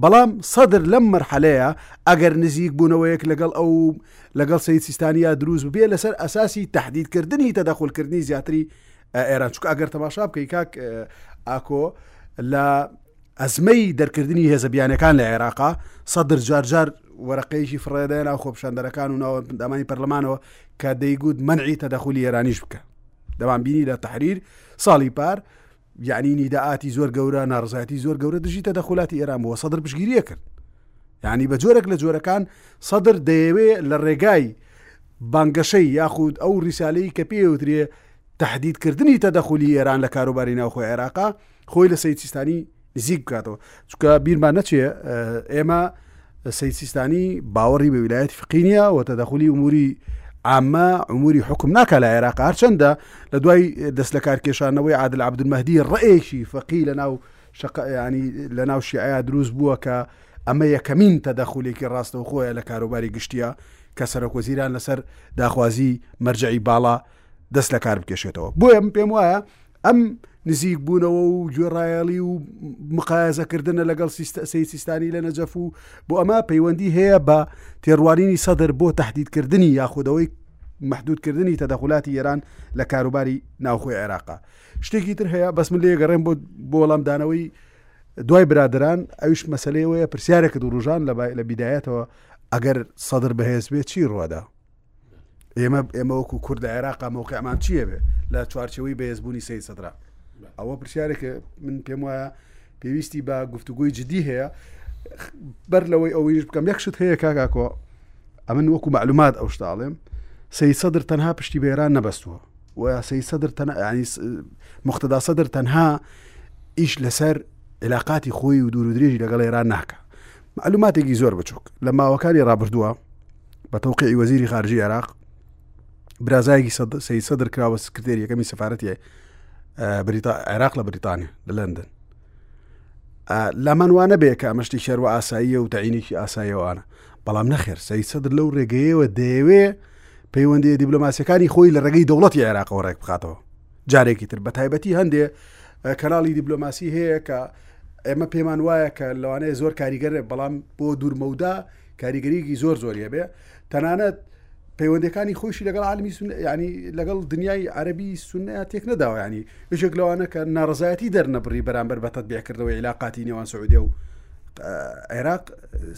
بەڵام سەدر لەم مەرحەلەیە ئەگەر نزیک بوونەوەیەک لەگەڵ ئەو و لەگەڵ سەید سیستانییە دروست ببێت لەسەر ئەساسی تەهدید کردنی تەدەخول کردنی زیاتری ئێران چونکە ئەگەر تەماشا بکەی کاک ئاکۆ لە ئەزمەی دەرکردنی هێزە بیانەکان لە عێراقا سەدر جار جار وەرەقەیەکی فڕێدە ناو خۆپشاندەرەکان و ناوە پندامانی پەرلەمانەوە کە دەیگوت منعی تەدەخلی ئێرانیش بکە دەوان بینی لە تحریر ساڵی پار یەعنی نیدااتی زۆر گەورە ناڕزایەتی زۆر گەورە دژی تەدەخلاتی ئێران بووە سەدر پشگیریە کرد یعنی بە جۆرەك لە جۆرەکان سەدر دەیەوێ لە ڕێگای بانگەشەی یاخود ئەو ریسالەی کە پێوترێ تهدیدکردنی تەدەخلی ئێران لە کاروباری ناوخۆی عێراقا خۆی لە سید سیستانی نزیک بکاتەوە چکە بیرمان نەچێ ئێمە سید سیستانی باوەڕی بە ویلایەت فقینە و تەدەخلی ئوموری ئامە عموری حکم ناکە لە عێراق هەرچەندە لە دوای دەست لە کارکێشانەوەی عادل عبدمەدی ڕێکی فەقی لە ناو شقیانی لە ناو شیعە دروست بووە کە ئەمە یەکەمین تەدەخولێکی ڕاستەو خۆیە لە کاروباری گشتیە کە سەرۆکۆزیران لەسەر داخوازی مەرجعی باڵا دەست لە کار بکێشێتەوە بۆیە پێم وایە ئەم نزیکبوونەوە و گوێڕایەڵی و مقایەزەکردنە لەگەڵ سەی سیستانی لە نەجەف و بۆ ئەمە پەیوەندی هەیە بە تێڕوانینی سەدر بۆ تهدیدکردنی یاخودەوەی محدودکردنی تەدەخلاتی ئێران لە کاروباری ناوخۆی عێراقا شتێکی تر هەیە بەس من لێگەڕێن بۆ بۆ وەڵامدانەوەی دوای برادران ئەوش مەسلەیەوەیە پرسیارێکە دوو ڕژان لە لە بیدایەتەوە ئەگەر سەدر بەهێز بێت چی ڕوەدا ئێمە ئێمە وەکو کورد لە عێراقا مەوقعمان چیە بێ لە چوارچەوەی بەێزبوونی سی سەدرا ئەوە پرسیارێکە من پێم وایە پێویستی بە گفتوگوی جدی هەیە بەر لەوەی ئەوەیش بکەم یەک شت هەیە کاگاکۆ ئەمن وەکو معلومات ئەو شتاڵێم سی سەدر تەنها پشتی بێران نەبەستووە و سی سەدر ینی مختدا سەدر تەنها ئیش لەسەر عێلاقاتی خۆی و دوور و درێژی لەگەڵ ئێران ناکە معلوماتێکی زۆر بچووک لە ماوەکانی ڕابردووە بە تەوقعی وەزیری خارجی عێراق برازایەکی سی سەدر کراوە سکرتێر یەکەمی سەفاەتی عێراق لە بریتانیا لە لەندن لامانوانە بێ کە ئەمەشتی شەروە ئاساییە و تەعینێکی ئاسایەوانە بەڵام نەخێر سی سەدر لەو ڕێگەیەوە دەیەوێ پەیوەندی دیبلۆماسیەکانی خۆی لە ڕێگەی دەوڵەتی عێراقەوە ڕێک بخاتەوە جارێکی تر بە تایبەتی هەندێ کەناڵی دیبلۆماسی هەیە کە ئێمە پێمان وایە کە لەوانەیە زۆر کاریگەرێ بەڵام بۆ دوورمەودا کاریگەریەکی زۆر زۆری هەبێ تەنانەت پەیوەندەکانی خۆشی لەگەڵ عالمی ینی لەگەڵ دنیای عەربی سنە تێک نەداوە ینی یشێک لەوانە کە ناڕزایەتی دەرنەبڕی بەرامبەر بە تەبیعکردەوە عیلااقاتی نێوان سعودێ و عێراق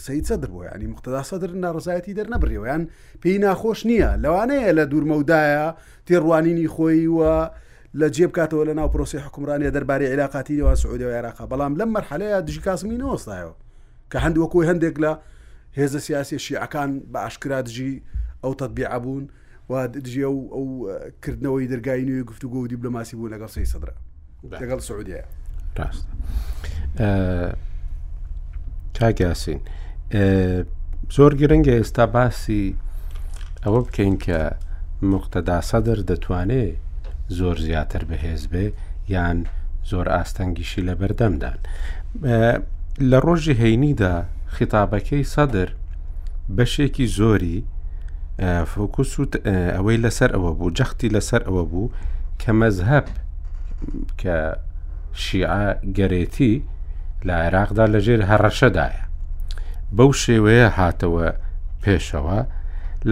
سید سەدر بۆ ینی مختدا سەدر ناڕزایەتی دەرنەبڕیەوەیان پێی ناخۆش نییە لەوانەیە لە دوورمەودایە تێڕوانینی خۆی و لە جێ بکاتەوە لە ناو پرۆسی حکومرانیە دەربارەی عیلاقاتی نێوان سعودی و عێراقا بەڵام لەم مەرحەلەیە دژی کاسمی نەوەستایەوە کە هەند وەکوی هەندێک لە هێزە سیاسی شیعەکان بە ئاشکرا دژی ئەو تەبیع بوون و دژی ئەو ئەو کردنەوەی دەرگای نوێی گفتوگۆ و دیبلۆماسی بوو لەگەڵ سی سەدرە لەگەڵ سعودیە ڕاست کاگاسین زۆر گرنگە ئێستا باسی ئەوە بکەین کە مختداسە دەر دەتوانێ زۆر زیاتر بەهێز بێ یان زۆر ئاستەنگیشی لە بەردەمدان لە ڕۆژی هەینیدا خیتابەکەی سەدر بەشێکی زۆری فۆکوس و ئەوەی لەسەر ئەوە بوو جەختی لەسەر ئەوە بوو کە مەزهب کە شیعە گەرێتی لە عێراقدا لەژێر هەڕەشەدایە بەو شێوەیە هاتەوە پێشەوە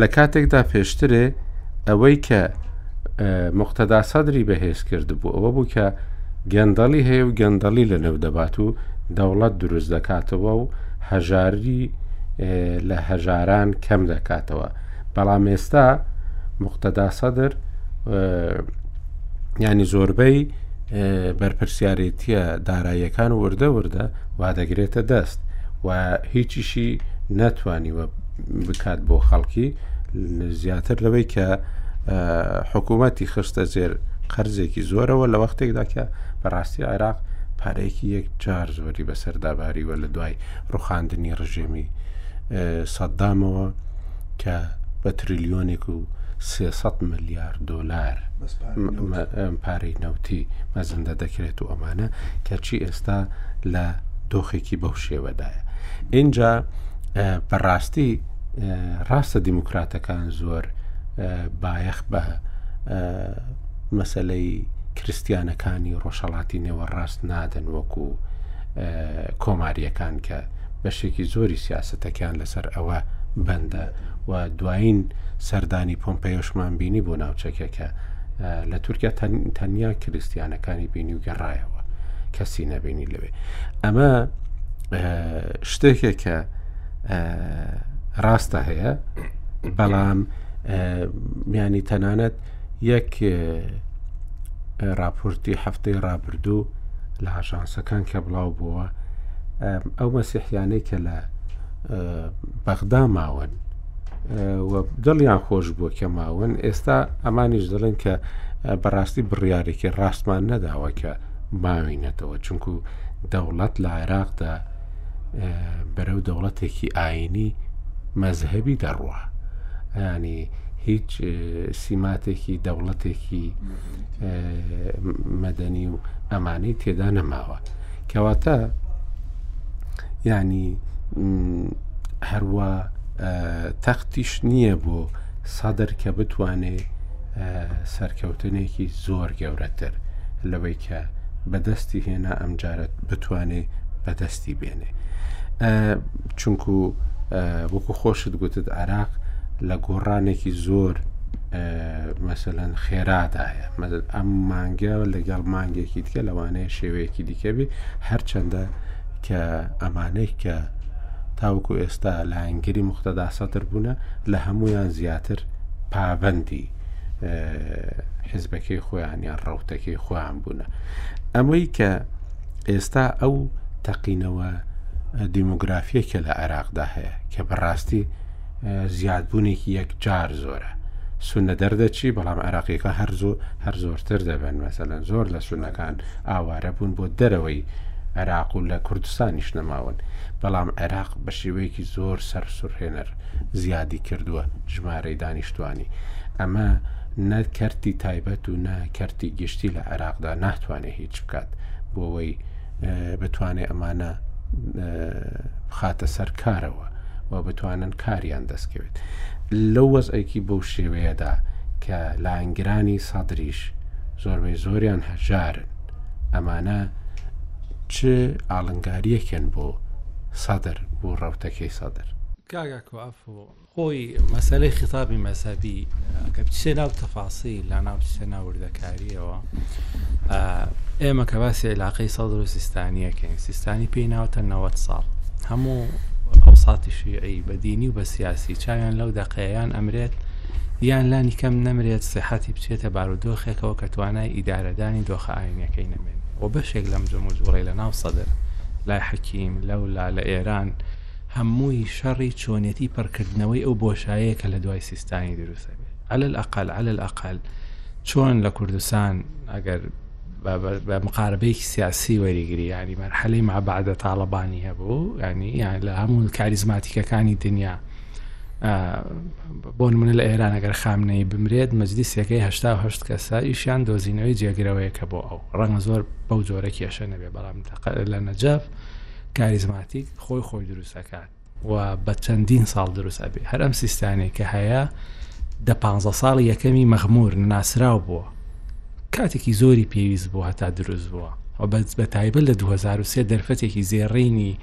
لە کاتێکدا پێشترێ ئەوەی کە مختدا سەدری بەهێز کرد بوو ئەوە بوو کە گەندەڵی هەیە و گەندەڵی لە نێو دەبات و دەوڵەت دروست دەکاتەوە و هەژاری لە هەژاران کەم دەکاتەوە بەڵام ئێستا مختدا سەدر یعنی زۆربەی بەرپرسیارێتیە داراییەکان وردە وردە وادەگرێتە دەست و هیچیشی نەتوانیوە بکات بۆ خەڵکی زیاتر لەوەی کە حکوومەتی خستە زێر قەرزێکی زۆرەوە لە وەختێکدا کە بەڕاستی عێراق پارەیەکی یەک جار زۆری بەسەرداباریوە لە دوای ڕوخاندنی ڕژێمی سەددامەوە کە بە تریلیۆنێک و سێسەد ملیار دۆلار بەس پارەی م- نەوت. م- ئەم پارەی نەوتی مەزندە دەکرێت و ئەمانە کەچی ئێستا لە دۆخێکی بەو شێوەدایە اینجا ئە، بەڕاستی ئە، ڕاستە دیموکراتەکان زۆر ئە، بایەخ بە ئە، مەسلەی کرستیانەکانی ڕۆژهەڵاتی نێوەڕاست نادەن وەکو ئە، کۆماریەکان کە بەشێکی زۆری سیاسەتەکەیان لەسەر ئەوە بەندە و دوایین سەردانی پۆمپەیۆشمان بینی بۆ ناوچەکە کە لە تورکیا تەنیا کریسیانەکانی بینی و گەڕایەوە کەسی نەبینی لەوێ ئەمە شتێکێک کە ڕاستە هەیە بەڵام میانی تەنانەت یەک راپۆرتی هەفتەی رابردوو لە ئاژانسەکان کە بڵاو بووە ئەو مەسیحیانەی کە لە بەغدا ماون دڵیان خۆش بووە کە ماون ئێستا ئەمانیش دەڵێن کە بەڕاستی بڕیارێکی ڕاستمان نەداوە کە ماوینەتەوە چونکو دەوڵەت لە عێراقدا بەرەو دەوڵەتێکی ئاینی مەزهبی دەڕوە ینی هیچ سیماتێکی دەوڵەتێکی مەدەنی و ئەمانەی تێدا نەماوە کەواتە ینی هەروە تەختیش نییە بۆ سادر کە بتوانێت سەرکەوتنێکی زۆر گەورەتر لەوەی کە بەدەستی هێنا ئەمجارەت بتوانێ بەدەستی بێنێ چونکو وەکو خۆشت گوتت عراق لە گۆڕانێکی زۆر مەسەەن خێرادایە ئەم مانگە لەگەڵ مانگێکی دیکە لەوانەیە شێوەیەکی دیکە بێ هەرچەندە کە ئەمانەی کە تاوەکو ئێستا لایەنگری مختدا سەدر بوونە لە هەمویان زیاتر پابەندی حزبەکەی خۆیان یان ڕوتەکەی خۆیان بوونە ئەمەی کە ئێستا ئەو تەقینەوە دیموگرافیە کە لە عێراقدا هەیە کە بەڕاستی زیادبوونێکی یەکجار زۆرە سونە دەردەچی بەڵام عراقیەکە هەر زۆر هەر زۆرتر دەبن مەسەەن زۆر لە سونەکان ئاوارە بوون بۆ دەرەوەی عێراق و لە کوردستانیش نەماون بەڵام عێراق بە شێوەیەکی زۆر سەر سرهێنەر زیادی کردووە ژمارەی دانیشتوانی ئەمە نە کەرتی تایبەت و نە کەرتی گشتی لە عێراقدا ناتوانێت هیچ بکات بۆەوەی بتوانێت ئەمانە خاتە سەر کارەوە و بتوانن کاریان دەستکەوێت لەو وەزئێکی بەو شێوەیەدا کە لاینگرانی سەدریش زۆربەی زۆریان هەژارن ئەمانە چ ئاڵنگاریەکەن بۆ سەدر بۆ ڕوتەکەی سەدر کاگاکۆ ئەفۆ خۆی مەسەلەی خیتابی مەزهەبی کە بچێ ناو تەفاسیل لا ناوچێ ناو وردەکاریەوە ئێمە کە باسی علاقەی سەدر و سیستانیەکەین سیستانی پێی ناوتە 90 ساڵ هەموو ئەو ساتی شیعی بە دینی و بە سیاسی چاویان لەو دەقەیان ئەمرێت یان لانی کەم نەمرێت سەحەتی بچێتە بارودۆخێکەوە کە توانای ئیدارەدانی دۆخە ئاینەکەی نەمێن و بەشێک لەم جموجوڵی لە ناو سەدر لای حەکیم لەولا لە ئێران هەمووی شەڕی چۆنێتی پڕکردنەوەی ئەو بۆشایەیە کە لە دوای سیستانی دروست ئەبێت عەلە الئەقەل عەلە الئەقەل چۆن لە کوردستان ئەگەر بە مقاربەیەکی سیاسی وەریگری ینی مەرحەلەی مابعدە تاالبانی هەبوو ینی یان لە هەموو کاریزماتیکەکانی دنیا بۆ منە لە ئێران ئەگەر خامنەی بمرێت مەجلیسەکەی هه کەسە ئیشیان دۆزینەوەی جێگرەوەیەکە بۆ ئەو ڕەنگە زۆر بەو جۆرە کێشە نەبێ بەڵام لە نەجەف کاریزماتیک خۆی خۆی دروست ئەکات و بە چەندین ساڵ دروست ئەبێ هەر ئەم سیستانێک کە هەیە دە پ ساڵ یەکەمی مەغمور ناسراو بووە کاتێکی زۆری پێویست بوو هەتا دروست بووە و بەس بە تایبەت لە 2023 دەرفەتێکی زێڕینی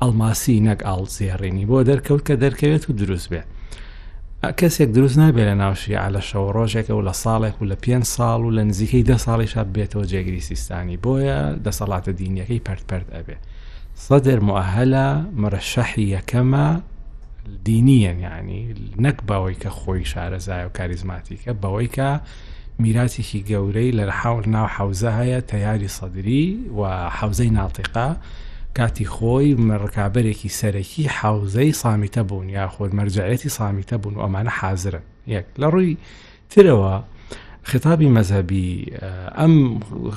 ئەلماسی نەک ئاڵ زێڕێنی بۆ دەرکەوت کە دەرکەوێت و دروست بێت کەسێک دروست نابێت لە ناو شیعە لە شەوە ڕۆژێکە و لە ساڵێک و لە پێنج ساڵ و لە نزیکەی دە ساڵی شاد بێتەوە جێگری سیستانی بۆیە دەسەڵاتە دینیەکەی پەرپەرد ئەبێ سەدر مؤهلە مەرەشەحی یەکەمە دینیە یعنی نەک باوەی کە خۆی شارەزای و کاریزماتیکە بەوەی کە میراتیکی گەورەی لە حەور ناو حەوزە هەیە تەیاری سەدری و حەوزەی ناتیقا کاتی خۆی ڕکابەرێکی سەرەکی حەوزەی سامیتە بوون یا خۆر مەرجایەتی سامیتە بوون و ئەمانە حازرن یەک لە ڕووی ترەوە خطابی مەذهبی ئەم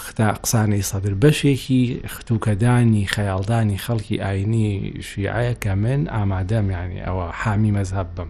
ختا قسانەی سەدر بەشێکی ختوکەدانی خەیاڵدانی خەڵکی ئاینی شیعەیە کە من ئامادەم یعنی ئەوە حامی مەذهب بم.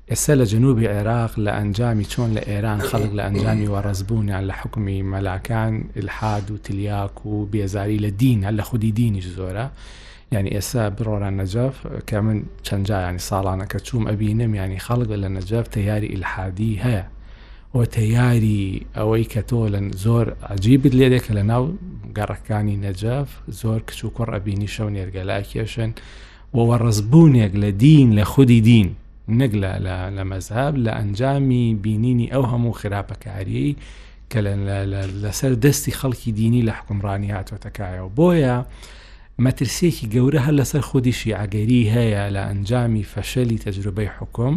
ئێستا لە جەنوبی عێراق لە ئەنجامی چۆن لە ئێران خەڵک لە ئەنجامی وەڕەس بوونیان لە حکومی مەلاکان ئلحاد و تلیاک و بێزاری لە دینە لە خودی دینیش زۆرە ینی ئێستا بڕۆران نەجەف کە من چەندجایانی ساڵانەکە چووم ئەبینم ینی خەڵک لە نەجەف تەیاری ئیلحادی هەیە و تەیاری ئەوەی کە تۆ لە زۆر عجیبت لێ دێکە لە ناو گەڕەکانی نەجەف زۆر کچ و کوڕ ئەبینی شەو نێرگەلا کێشن و وەڕەزبوونێک لە دین لە خودی دین نەک لە لە مەزهاب لە ئەنجامی بینینی ئەو هەموو خراپەکاریی کە لەسەر دەستی خەڵکی دینی لە حکومڕانی هاتۆتەکایەوە بۆیە مەترسیەکی گەورە هەر لەسەر خودی شیعگەری هەیە لە ئەنجامی فەشەلی تەجروبەی حکوم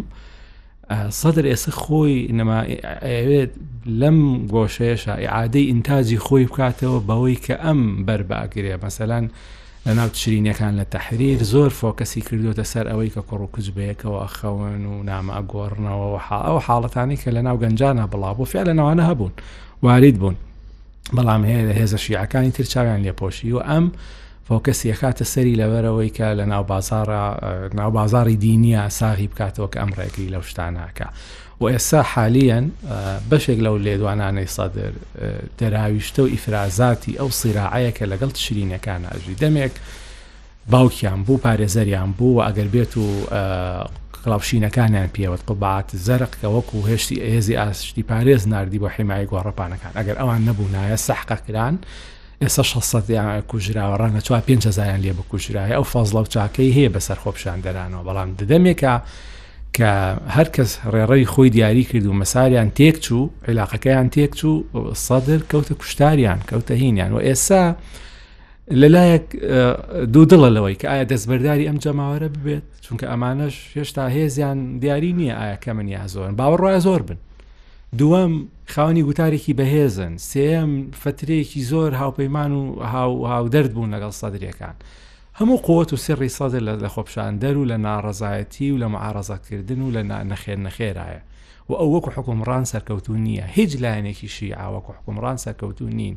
سەدر ئێستا خۆی نەما ئەوێت لەم گۆشەیەشە عادەی ئینتاجی خۆی بکاتەوە بەوەی کە ئەم بەرباگرێ مەسەلاەن لە ناو تشرینەکان لە تەحریر زۆر فۆکەسی کردوتە سەر ئەوەی کە کوڕ و کچ بەیەکەوە ئەخەون و نامە ئەگۆڕنەوە ئەو حاڵەتانی کە لە ناو گەنجانە بڵا بۆ فیا لە ناوانە هەبوون وارد بوون بەڵام هەیە لە هێزە شیعەکانی تر چاویان لێپۆشی و ئەم فۆکەسی یەخاتە سەری لەبەرەوەی کە لە ناو بازارە ناو بازاری دینیە ساغی بکاتەوە کە ئەم ڕێگری لەو شتاناکە و ئێستا حالیەن بەشێک لەو لێدوانانەی سەدر دەراویشتە و ئیفرازاتی ئەو سیراعەیە کە لەگەڵ تشرینەکان ناژی دەمێک باوکیان بوو پارێزەریان بوو و ئەگەر بێت و کڵاوشینەکانیان پێوەت قوبات زەرق کە وەکو هێشتی ئێزی ئاسشتی پارێز نردی بۆ حیمای گۆڕەپانەکان ئەگەر ئەوان نەبوو نایە سەحقەکران ئێستا شەست سەد کوژراوە ڕەنگە چوار پێنج هەزاریان لێ بکوژرایە ئەو فەزڵە و چاکەی هەیە بەسەر خۆپشاندەرانەوە بەڵام ددەمێکە کە هەر کەس ڕێڕەوی خۆی دیاری کرد و مەساریان تێک چوو عیلاقەکەیان تێک چوو سەدر کەوتە کوشتاریان کەوتە هینیان و ئێستا لەلایەک دوو دڵە لەوەی کە ئایا دەستبەرداری ئەم جەماوەرە ببێت چونکە ئەمانەش هێشتا هێزیان دیاری نییە ئایا کەمن یا زۆرن باوەڕواە زۆر بن دووەم، خاوەنی گوتارێکی بەهێزن، سێیەم، فەترەیەکی زۆر هاوپەیمان و هاودەرد بوون لەگەڵ سەدریەکان. هەموو قوت و سڕی سەدر لە خۆپشاندەر و لە ناڕەزایەتی و لە معارەزەکردن و لە نەخێر نەخێرایە و ئەو وەکو حکومڕان سەرکەوتو نییە هیچ لایەنێکی شیعە وەکو حکومڕان سەرکەوتو نین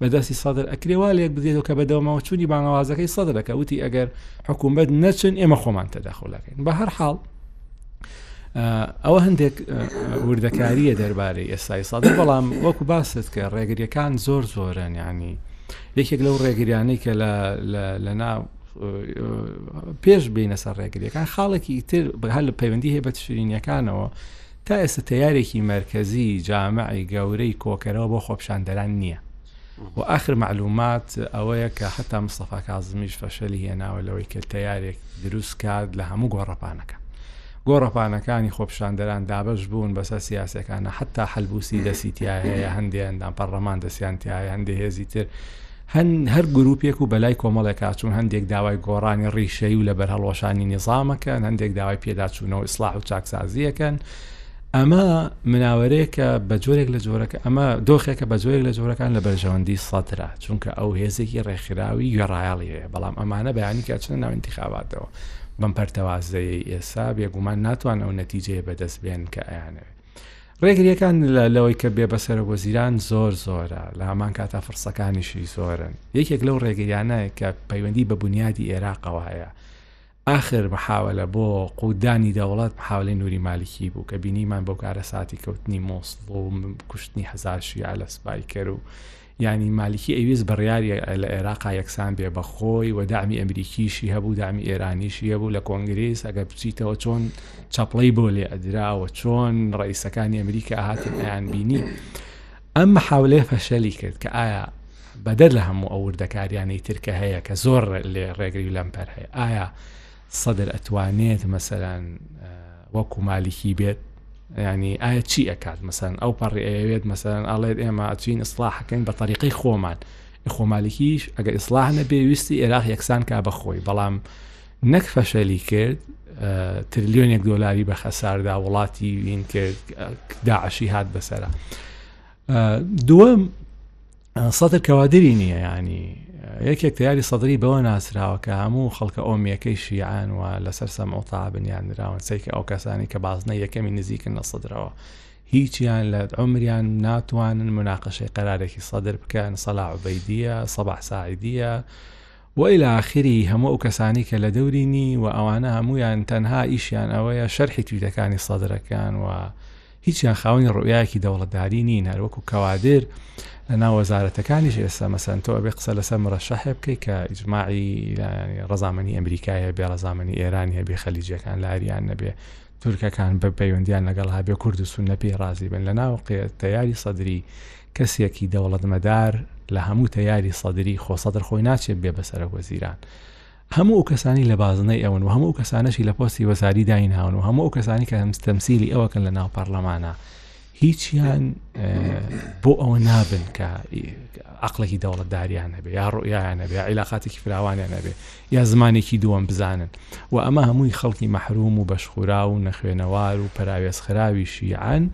بە دەستی سەدر ئەکرێ وا لێک بدرێتەوە کە بەدەوامەوە چوونی بانگەوازەکەی سەدرەکە وتی ئەگەر حکوومەت نەچن ئێمە خۆمان تەداخۆلاکەین بە هەر حاڵ ئەوە هەندێک وردەکاریە دەربارەی ئێستای ساڵ بەڵام وەکو باست کە ڕێگریەکان زۆر زۆرن ینی یەکێک لەو ڕێگریانەی کە لە ناو پێش بینە سەر ڕێگریەکان خاڵێکی تر بە هەر لە پەیوەندی هەیە بە تشرینیەکانەوە تا ئێستا تەیارێکی مەرکەزی جامعی گەورەی کۆکەرەوە بۆ خۆپشاندەران نییە و ئاخر معلومات ئەوەیە کە حتا مستەفا کازمیش فەشەلی هێناوە لەوەی کە تەیارێک دروست کات لە هەموو گۆڕەپانەکە گۆڕەپانەکانی خۆپشاندەران دابش بوون بەسەر سیاسەکانە حتا حلبوسی دەسیتیایە هەندێ ئەندام پەرلەمان دەسیانتیایە هەندێ هێزی تر هەن هەر گروپێک و بەلای کۆمەڵێکا چون هەندێک داوای گۆڕانی ڕیشەی و لەبەر هەڵوەشانی نیزامەکەن هەندێک داوای پێداچوونەوە ئیسلاح و چاکسازیەکەن ئەمە مناوەرەیەکە بە جۆرێک لە جۆرەکە ئەمە دۆخێکە بە جۆرێک لە جۆرەکان لە بەرژەوەندی سەدرا چونکە ئەو هێزێکی ڕێکخراوی گوێڕایەڵی هەیە بەڵام ئەمانە بەیانی کاچنە ناو انتخاباتەوە بەم پەرتەوازەیە ئێسا بێگومان ناتوان ئەو نەتیجەیە بەدەست بێن کە ئەیانەوێت ڕێگریەکان لەوەی کە بێ بەسەر وەزیران زۆر زۆرە لە هەمان کاتا فرسەکانیشی زۆرن یەکێک لەو ڕێگریانە کە پەیوەندی بە بنیادی عێراقەوە هەیە آخر محاولە بۆ قودانی دەوڵەت محاولەی نوری مالکی بوو کە بینیمان بۆ کارە ساتی کەوتنی مۆسڵ و کوشتنی هزار شیع لە سپایکەر و یانی مالکی ئەیویست بڕیاری لە عێراقا یەکسان بێ بە خۆی و دامی ئەمریکیشی هەبوو دامی ئێرانیشی هەبوو لە کۆنگریس ئەگەر بچیتەوە چۆن چەپڵەی بۆ لێ ئەدراوە چۆن ڕئیسەکانی ئەمریکا هاتن ئەیان بینی ئەم حاولێ فەشەلی کرد کە ئایا بەدەر لە هەموو ئەو وردەکاریانەی ترکە هەیە کە زۆر لێ ڕێگری لەمپەر هەیە ئایا سەدر ئەتوانێت مەسەرەن وەکو مالیکی بێت ینی ئایا چی ئەکات مەسەن ئەو پەڕی ئەوێت مەسەن ئەڵێت ئێمە ئەچین ئیسلاحەکەین بە طریقی خۆمان خۆمالیکیش ئەگە ئیسلاح نەبێ ویستی عێراق یەکسان کا بەخۆی بەڵام نەک فەشەلی کرد تریلیۆنێک دۆلاری بە خەساردا وڵاتی وین کرد داعشی هات بەسرە دووەم سەدر کەوادری نییە یانی یەکێک تیاری سەدری بەوە ناسراوە کە هەموو خەڵکە ئۆمیەکەی شیعان و لەسەر سەم ئۆتا بنیان نراون سەیکە ئەو کەسانی کە بازنە یەکەمی نزیکن لە سەدرەوە هیچیان لە عمریان ناتوانن مناقەشەی قەرارێکی سەدر بکەن سەلا عبەیدیە سەباح ساعدیە و الی اخره هەموو ئەو کەسانەی کە لە دەورینی و ئەوانە هەموویان تەنها ئیشیان ئەوەیە شەرحی تویتەکانی سەدرەکەن و هیچیان خاوەنی ڕوئیایەکی دەوڵەتداری نین هەر وەکو کەوادر لە ناو وەزارەتەکانیش ئێستا مەسەن تۆ ئەبێ قسە لەسەر مرەشەحێ بکەیت کە ئیجمماعی ڕزامانی ئەمریکایە بێ ڕزامانی ئێران هەبێ خەلیجەکان لاریان نەبێ تورکەکان بە پەیوەندیان لەگەڵ هابێ کورد و سونەپی ڕازی بن لە ناو تیاری سەدری کەسێکی دەوڵەتمەدار لە هەموو تەیاری سەدری خۆ سەدر خۆی ناچێت بێ بەسەرە وەزیران هەموو ئەو کەسانی لە بازنەی ئەون و هەموو کەسانەشی لە پۆستی وەزاری دایناون و هەموو ئەو کەسانی کە هەمستەمسیلی ئەوەکەن لە ناو پەرلەمانە هیچیان بۆ ئەوە نابن کە عقلێکی دەوڵەتداریان هەبێ یا ڕۆیان هەبێ عیلاقاتێکی فراوانیان هەبێ یا زمانێکی دووەم بزانن و ئەمە هەمووی خەڵکی مەحروم و بەشخورا و نەخوێنەوار و پەراوێزخراوی شیعەن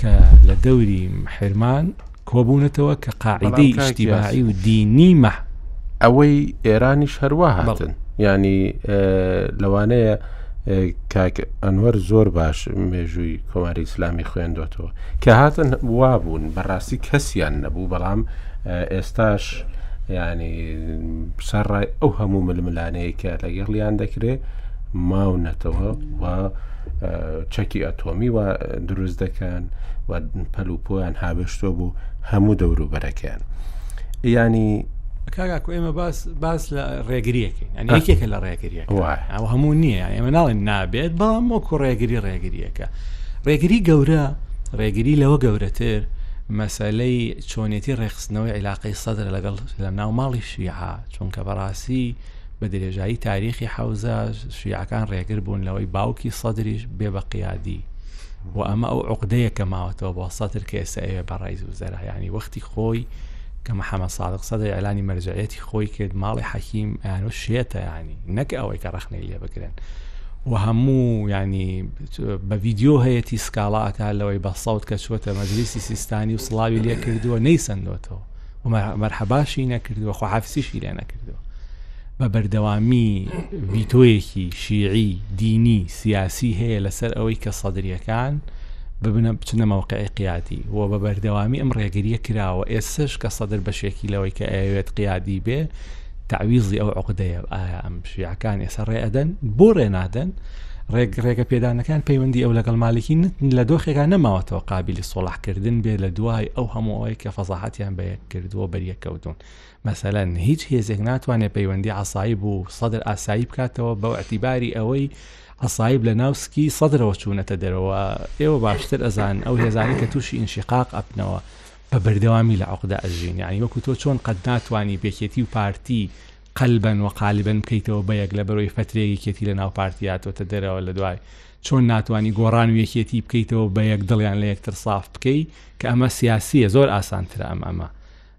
کە لە دەوری حرمان کۆبوونەتەوە کە قاعدەی شتیبایی و دینی مە ئەوەی ئێرانیش هەروە هاتن ینی لەوانەیە کاک ئەنوەر زۆر باش مێژووی کۆماری ئیسلامی خوێندۆتەوە کە هاتن وا بوون بەڕاستی کەسیان نەبوو بەڵام ئێستاش ینی سەرڕای ئەو هەموو ململانەیە کە لەگەڵیان دەکرێت ماونەتەوە و چەکی ئەتۆمی و دروست دەکەن و پەل و پۆیان هابشتۆ بوو هەموو دەوروبەرەکەیان ینی کاگاکو ئێمە باس باس لە ڕێگریەکەین ئەنیەکێکە لە ڕێگری ئەوە هەموو نییە ئێمە ناڵێن نابێت بەڵام وەکو ڕێگری ڕێگریەکە ڕێگری گەورە ڕێگری لەوە گەورەتر مەسلەی چۆنێتی ڕێخستنەوەی عیلاقەی سەدر لەگەڵ لە ناو ماڵی شیعە چونکە بەڕاستی بە درێژایی تاریخی حوزە شیعەکان ڕێگر بوون لەوەی باوکی سەدریش بێ بە قیادی و ئەمە ئەو عقدەیە کە ماوەتەوە بۆ سەتر کە ئێستا ئەوێ بە ڕێز و زەرایانی وەختی خۆی کە محەممە سادق سەدە ئەلانی مەرجەتی خۆی کرد ماڵی حەکیم یانۆ شێتە ینی نەک ئەوەی کە ڕخنەی لێ بگرن و هەموو ینی بە ڤیددیو هەیەی سکاڵاکە لەوەی بە سەوت کە چوەتە مەجلیسی سیستانی و سڵاوی لێ کردووە نەی سندۆتەوە مەرحەباشی نەکردووە خۆحافسیشی لێ نەکردووە بە بەردەوامی ڤیتۆیەکی شیعی دینی سیاسی هەیە لەسەر ئەوەی کە سەدرریەکان ببنە بچنە مەوقعی قیادی و بە بەردەوامی ئەم ڕێگریە کراوە ئێسش کە سەدر بەشێکی لەوەی کە ئەوێت قیادی بێ تعویزی ئەو عقدەیە ئایا ئەم شیعەکان ئێستا ڕێ ئەدەن بۆ ڕێنادەن ڕێک ڕێگە پێدانەکان پەیوەندی ئەو لەگەڵ مالکی لە دۆخێکان نەماوەتەوە قابلی سۆڵحکردن بێ لە دوای ئەو هەموو ئەوەی کە فەزاحاتیان بە یەک کردووە بەریەکەوتون مەسەلەن هیچ هێزێک ناتوانێت پەیوەندی عسایی بوو سەدر ئاسایی بکاتەوە بەو ئەتیباری ئەوەی عەسایب لە ناو سکی سەدرەوە چوونەتە دەرەوە ئێوە باشتر ئەزان ئەو هێزانی کە تووشی ئینشقاق ئەپنەوە بە بەردەوامی لە عقدا ئەژین یعنی وەکو تۆ چۆن قەت ناتوانانی بێکێتی و پارتی قەلبەن و قالبن بکەیتەوە بە یەک لە بەرەوەی فترێکێتی لە ناو پارتیاتۆتە دەرەوە لە دوای چۆن ناتوانانی گۆڕان و یەکێتی بکەیتەوە بە یەک دڵیان لە یەکتر ساف بکەی کە ئەمە سیاسیە زۆر ئاسانترە ئەم ئەمە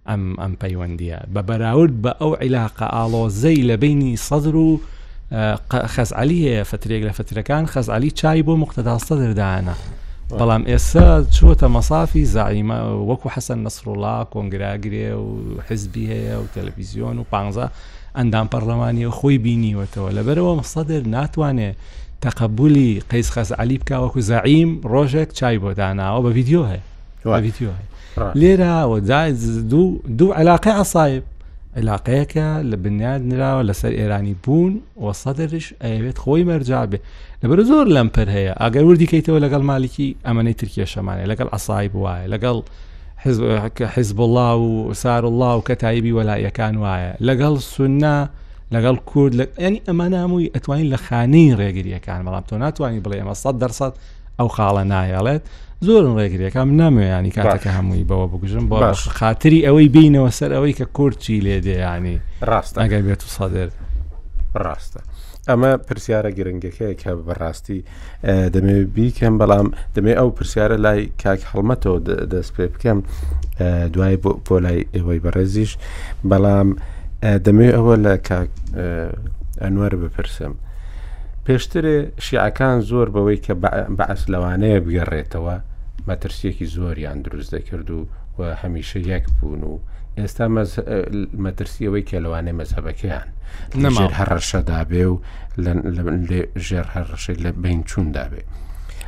ئەم ئەم پەیوەندیە بە بەراورد بە ئەو عیلاقە ئاڵۆزەی لە بینی سەدر و خەزعلی هەیە فترێک لە فترەکان خەزعلی چای بۆ مختداستە دەردانە بەڵام ئێستا چوەتە مەسافی زعیمە وەکو حەسەن نەسرڵا کۆنگراگرێ و حزبی هەیە و تەلەڤیزیۆن و پ ئەندام پەرلەمانی و خۆی بینیوەتەوە لەبەرەوە مەسەدر ناتوانێت تەقبولی قەیس خەزعلی بکوەکو زعیم ڕۆژێک چای بۆ داناوە بە ڤیددیو هەیە لێراوە دوو دوو علاقی عسایب علاقەیەکە لە بنیاد نراوە لەسەر ئێرانی بوون و سەدرش ئەوێت خۆی مەرجابێ لەبەر زۆر لەم پر هەیە ئەگەر وردیکەیتەوە لەگەڵ مالکی ئەمەەی ترکیە شەمانە لەگەڵ عسای بواە لەگەڵ حزب الله و سار الله و کە تایبی وەلایەکان وایە لەگەڵ سنە لەگەڵ کورد لە ینی ئەمانە هەمووی ئەتوانین لە خانەی ڕێگریەکان بەڵام تۆ ناتوانانی بڵێ ئەمە سە دەرسەد ئەو خاڵە نایەڵێت زۆرن ڕێگرێکە من ناموێیانی کاتەکە هەمووی بەوە بگژم بۆ باش خااتری ئەوەی بینەوە سەر ئەوەی کە کورچی لێ دێیانی ڕاستە ئەگەر بێت و سەدر ڕاستە ئەمە پرسیارە گرنگەکەی کە بەڕاستی دەمێ بیکەم بەڵام دەمێ ئەو پرسیارە لای کاک هەڵمەتەوە دەست پێ بکەم دوای بۆ لای ئێوەی بەڕێزیش بەڵام دەمێ ئەوە لە کاک ئەنوەر بپرسم پێشتر شیعەکان زۆر بەوەی کە بەعس لەوانەیە بگەڕێتەوە مەترسیەکی زۆریان دروست دەکرد و و هەمیشە یەک بوون و ئێستا مەترسیەوەی کە لەوانێ مەزهبەکەیان نەماژێر هەڕەشەدابێ و ژێر هەڕەشەی لە بین چووندابێ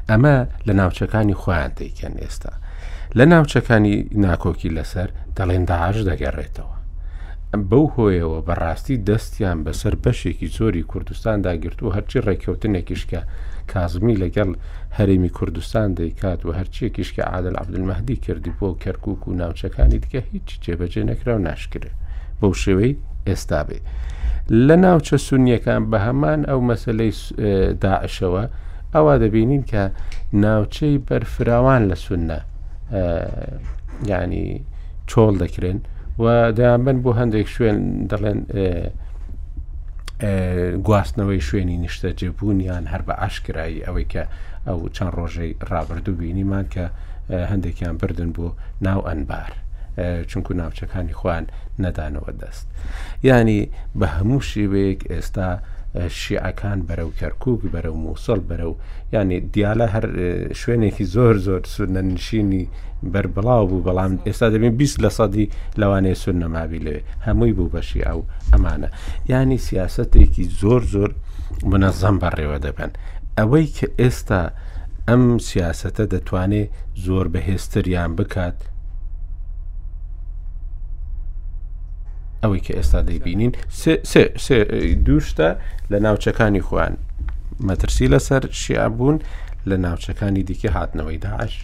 ئەمە لە ناوچەکانی خۆیان دەیکەن ئێستا لە ناوچەکانی ناکۆکی لەسەر دەڵێن داعش دەگەڕێتەوە بەو هۆیەوە بە ڕاستی دەستیان بەسەر بەشێکی زۆری کوردستاندا گرت و هەرچی ڕێککەوتنێکیش کە کازمی لەگەڵ هەرێمی کوردستان دەیکات و هەرچیەکیش کە عادل عەبدولمەهدی کردی بۆ کەرکک و ناوچەکانی دیکە هیچی جێبەجێ نەکرا و ناشکرێت بەو شێوەی ئێستا بێ لە ناوچە سونیەکان بە هەمان ئەو مەسلەی داعشەوە ئەوە دەبینین کە ناوچەی بەرفراوان لە سونە ینی چۆڵ دەکرێن و دەیانبەن بۆ هەندێک شوێن دەڵێن گواستنەوەی شوێنی نیشتەجێبوونیان هەر بە ئاشکایی ئەوەی کە ئەو چەند ڕۆژەی ڕابردوو بینیمان کە هەندێکیان بردن بۆ ناو ئەنبار. چونکو ناوچەکانی خوان نەدانەوە دەست. ینی بە هەموو شێوەیەک ئێستا شیعەکان بەرەو کەرکک بەرەو مووسڵ بەرەو ینی دیالە هەر شوێنێکی زۆر زۆر سونەنشینی بەربڵاو بوو بەڵام ئێستا دەبین 20 لە سەدی لەوانەیە سور نەمابی لەوێ هەمووی بوو بەشی ئەو ئەمانە ینی سیاستێکی زۆر زۆر منەزەم بەڕێوە دەبن ئەوەی کە ئێستا ئەم سیاستە دەتوانێت زۆر بەهێزتریان بکات ئەوەی کە ئێستا دەیبینین دووشتە لە ناوچەکانی خوان مەترسی لەسەر شیعبوون لە ناوچەکانی دیکە هاتنەوەی داعش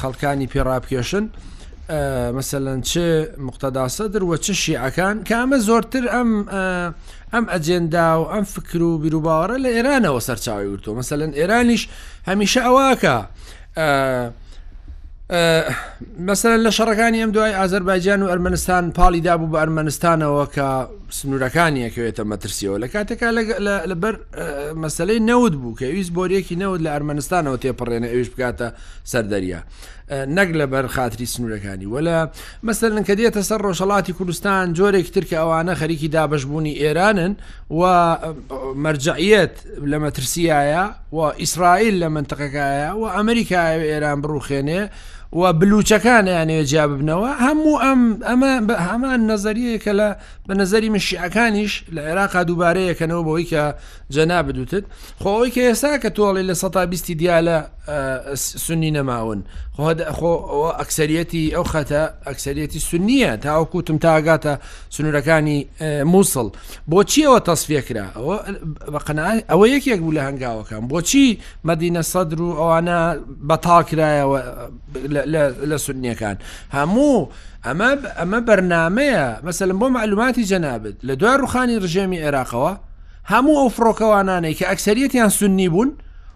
خەڵکانی پێ ڕابکێشن مەسەەن چ مختداسەدر وە چ شیعەکان کامە زۆرتر ئەم ئەم ئەجێندا و ئەم فکر و بیروباوەڕە لە ئێرانەوە سەرچاوی وتۆ مەسەەن ئێرانیش هەمیشە ئەوواکە مەسەر لە شەڕەکانی ئەم دوای ئازەربایجان و ئەرمەنستان پاڵی دابوو بە ئەرمەنستانەوە کە سنوورەکانیەکەوێتە مەترسیەوە لە کاتێکا لەبەر مەسلەی نەوت بوو کە ویست بۆریەکی نەوت لە ئەرمەنستانەوە تێپەڕێنە ئەوش بکاتە سەردەریا نەک لە بەر خااتری سنوورەکانی وەلا مەسەرن کە دێتە سەر ڕۆژەڵاتی کوردستان جۆرێک ترکە ئەوانە خەریکی دابشبوونی ئێرانن و مەرجعەت لە مەترسیایە و ئیسرائیل لە منتەقەکایە و ئەمریکا ئێران بڕوخێنێ و بلوچەکانیانەیە جیاببنەوە هەموو ئەم ئەمە هەمان نەزەریەکە لە بە نظری من شیعەکانیش لە عێراقا دووبارەیەکەنەوە بەوەی کە جەنا بدوتت خۆی کە ئێستا کە تۆڵی لە سەتا بیستی دیالە سنی نەماون خۆ خۆ ئەکسریەتی ئەو خەتە ئەکسریەتی سنیە تاوەکوتم تاگاتە سنوورەکانی مووسڵ بۆچیەوە تەسفە کرا ئەوە بەقنای ئەوە یەکێک بوو لە هەنگاوەکان بۆچی مەدینە سەدر و ئەوانە بەتاڵ کرایەوە لە سنیەکان هەموو ئەمە ئەمە بەرنمەیە مەسەلم بۆ معلوماتی جەنابێت لە دوای ڕوخانی ڕژێمی عێراقەوە هەموو ئەو فڕۆکەوانانەی کە ئەکسریەتیان سنی بوون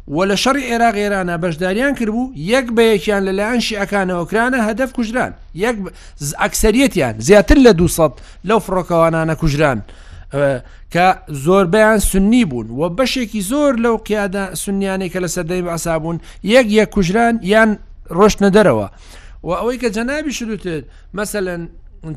و لە شەڕی عێراق ئێرانە بەشداریان کردبوو یەک بە یەکیان لەلایەن شیعەکانەوەکرانە هەدەف کوژران یەک ئەکسریەتیان زیاتر لە 200 لەو فڕۆکەوانانە کوژران کە زۆربەیان سنی بوون و بەشێکی زۆر لەو قیادە سنیانەی کە لە سەردەمی بەعسا بوون یەک یەک کوژران یان ڕۆشتنە دەرەوە و ئەوەی کە جەنابی شروتت مەسەن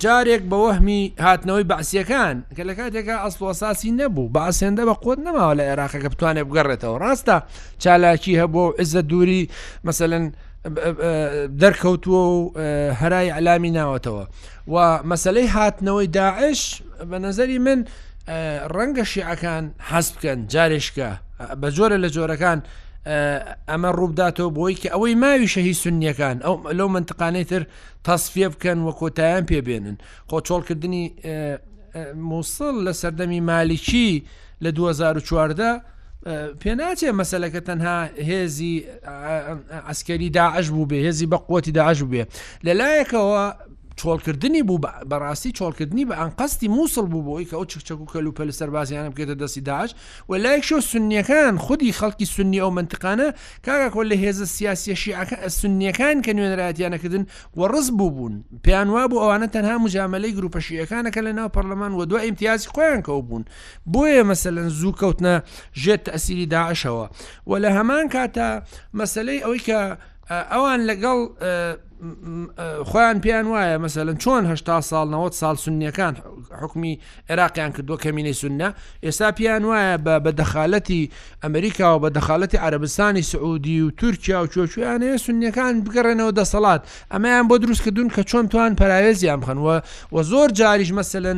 جارێک بە وەهمی هاتنەوەی بەعسیەکان کە لە کاتێکا ئەسڵۆساسی نەبوو بە ئاسێندە بە قوت نەماوە لە عێراقەکە بتوانێت بگەڕێتەوە ڕاستە چالاکی هەبوو عزە دووری مەسەن دەرکەوتووە و هەرای ئەلامی ناوەتەوە و مەسلەی هاتنەوەی داعش بە نظری من ڕەنگە شیعەکان حەز بکەن جارێشکە بە جۆرە لە جۆرەکان ئەمە ڕووبداتەوە بۆی کە ئەوەی ماوی شەهی سنیەکان ئەو لەو منتقانەی تر تەسفە بکەن و کۆتایان پێبێنن خۆچۆڵکردنی مووسڵ لە سەردەمی مالیکی لە دوو هەزار و چواردە پێناچێ مەسلەکە تەنها هێزی ئەسکەری داعش بوو بێ هێزی بە قوتی داعش بێ لەلایەکەوە چۆڵکردنی بوو بەڕاستی چۆڵکردنی بە ئەنقەستی مووسڵ بوو بۆی کە ئەو چکچەک و کەل و پەل سەربازیانە بکێتە دەستی داش و لایکشۆ سنیەکان خودی خەڵکی سنی ئەو منتقانە کاگا کۆل لە هێزە سیاسیە شیعەکە سنیەکان کە نوێنەرایەتیانەکردن و ڕز بوو بوون پێیان وا بوو ئەوانە تەنها مجاملەی گروپەشیەکانەکە لە ناو پەرلەمان و دو ئیمتیازی خۆیان کەو بوون بۆیە مەسەلەن زوو کەوتنە ژێت تەسیری داعشەوە و لە هەمان کاتە مەسلەی ئەوەی کە ئەوان لەگەڵ خۆیان پێیان وایە مەسەن چۆن هشتا ساڵ 90 ساڵ سنیەکان حکومی عێراقیان کردو کەمینەی سنە ئێستا پێیان وایە بە بە دەخالەتی ئەمریکا و بە دەخالەتی عربستانی سعودی و تورکیا و چۆچویانەیە سنیەکان بگەڕێنەوە دەسەڵات ئەمەیان بۆ دروستکردون کە چۆن توان پراوێزیان بخەنوە و زۆر جاریش مەسەن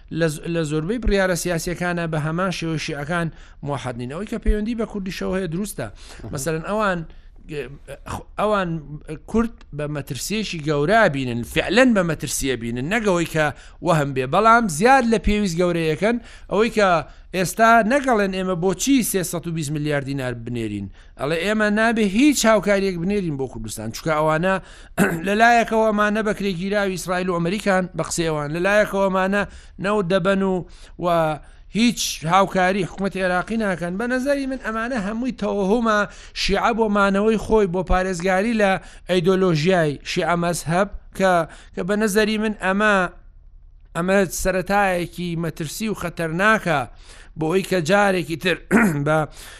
لە زۆربەی بڕیارە سیاسەکانە بە هەمان شێوەی شیعەکان موحد نین ئەوەی کە پەیوەندی بە کوردیشەوە هەیە دروستە مەسەرن ئەوان ئەوان کورد بە مەترسیەکی گەورە بینن فعلەن بە مەترسیە بینن نەگەوەی کە وەهم بێ بەڵام زیاد لە پێویست گەورەیەکەن ئەوەی کە ئێستا نەگەڵێن ئێمە بۆچی 320 میلیارد دینار بنێرین ئەڵێ ئێمە نابێ هیچ هاوکاریەک بنێرین بۆ کوردستان چکە ئەوانە لەلایەکەوەمانە بەکرێگیراوی ئیسرائیل و ئەمریکان بە قسەوان لەلایەکەوەمانە نەوت دەبەن و و هیچ هاوکاری حکوومەت عێراقی ناکەن بە نظری من ئەمانە هەمووی تەوەهما شیعە بۆ مانەوەی خۆی بۆ پارێزگاری لە ئەیدۆلۆژیای شیعەمەز هەب کە کە بە نظری من ئەمە ئەمە سەتایەکی مەترسی و خەتەرناکە بۆ ئەوی کە جارێکی تر بە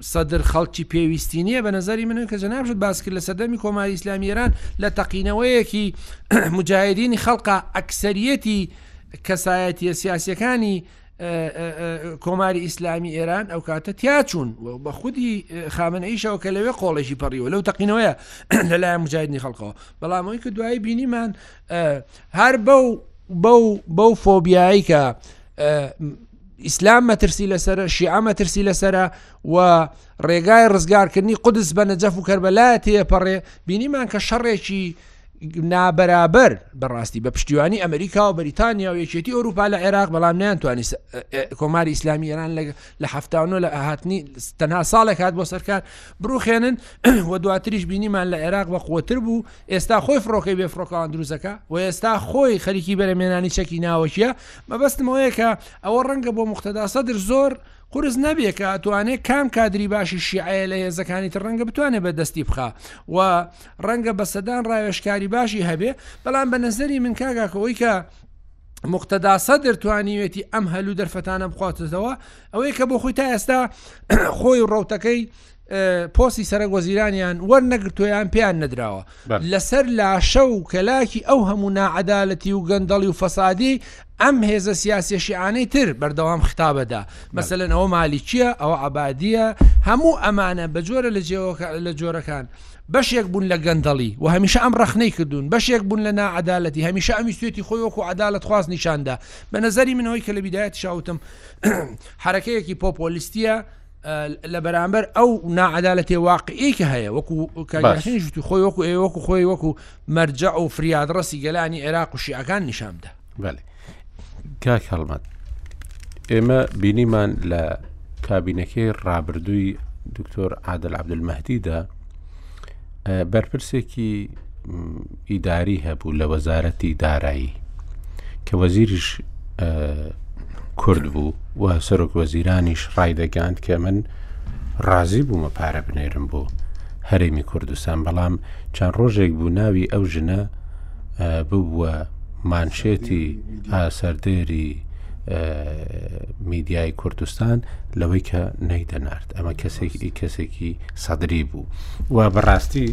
سەدر خەڵکی پێویستی نییە، بە نەزەری من ئەوەی کە جەنابشت باس کرد لە سەردەمی کۆماری ئیسلامی ئێران لە تەقینەوەیەکی مجاهدینی خەڵقا ئەکسەریەتی کەسایەتیە سیاسەکانی کۆماری ئیسلامی ئێران ئەو کاتە تیاچوون و بە خودی خامنە ئیشەوە کە لەوێ قۆڵێکی پەڕیوە لەو تەقینەوەیە لەلایەن مجاهدنی خەڵقەوە بەڵام ئەوی کە دوایی بینیمان هەر بەو بەو بەو فۆبیایی کە ئیسلام مەترسی لەسرە شیعە مەترسی لەسرە و ڕێگای ڕزگارکردنی قودس بە نەجەف و کەربەلا تێپەڕێ بینیمان کە شەڕێکی نابرابەر بەڕاستی بە پشتیوانی ئەمریکا و بەریتانیا و یەکێتی ئەوروپا لە عێراق بەڵام نیانتوانی کۆماری ئیسلامی ئێران لە هەفتانۆ لە ئاهاتنی تەنها ساڵێک هاات بۆ سەرکار بڕوخێنن و دواتریش بینیمان لە عێراق بە قوتر بوو ئێستا خۆی فڕۆکەی بێ فڕۆکەوان دروزەکە و ئێستا خۆی خەریکی بەرە مێنانی چەکی ناوەکیە مەبەستمەوەیە کە ئەوە ڕەنگە بۆ مختداسە در زۆر قرس نەبێ کە ئەتوانێت کام کادری باشی شیعەیە لە هێزەکانی تر ڕەنگە بتوانێت بە دەستی بخە و ڕەنگە بە سەدان ڕاوێشکاری باشی هەبێ بەڵام بە نەزەری من کاگاکەەوەی کە مختدا سەدر توانیوێتی ئەم هەلو دەرفەتانە بخواتەوە ئەوەیە کە بۆ خۆی تا ئێستا خۆی ڕوتەکەی پۆسی سەرەک وەزیرانیان وەرنەگرتویان پێیان نەدراوە لەسەر لاشە و کەلاکی ئەو هەموو ناعەدالەتی و گەندەڵی و فەسادی ئەم هێزە سیاسێشیانەی تر بەردەوام خطابەدا مەسەن ئەوە مالیکیە ئەوە عبادیە هەموو ئەمانە بە جۆرە لە جێوەکە لە جۆرەکان بەشێک بوون لە گەندەڵی و هەمیشە ئەم ڕخنەی کردوون بەشێک بوون لە ناعادالەتی هەمیشە ئەمی سوێتی خۆی وەکو عدالت خواست نیشاندا بە نظری منەوەی کە لە بیدایەت شاوتم حرەکەیەکی پۆپۆلیستیە لە بەرامبەر ئەو ناعادالەتی واقعی کە هەیە وەکو کاگەشتی خۆی وەکو ئێ وەکو خۆی وەکو مەرجە و فریادڕستی گەلانی عێراق و شیعەکان نیشاندا بەێ کاک هەڵمەت ئێمە بینیمان لە کابینەکەی ڕابردووی دکتۆر عادل عبدمەهدیدا بەرپرسێکی ئیداری هەبوو لە وەزارەتی دارایی کە وەزیریش کورد بوو و سەرۆک وەزیرانیش ڕایدەگەاند کە من ڕازی بوومە پارە بنێرم بۆ هەرێمی کوردستان بەڵام چەند ڕۆژێک بوو ناوی ئەو ژنە ببووە مانشێتی ئاسەردێری میدیای کوردستان لەوەی کە نەیدەنار ئەمە کەسێکی کەسێکی سەدری بوو و بەڕاستی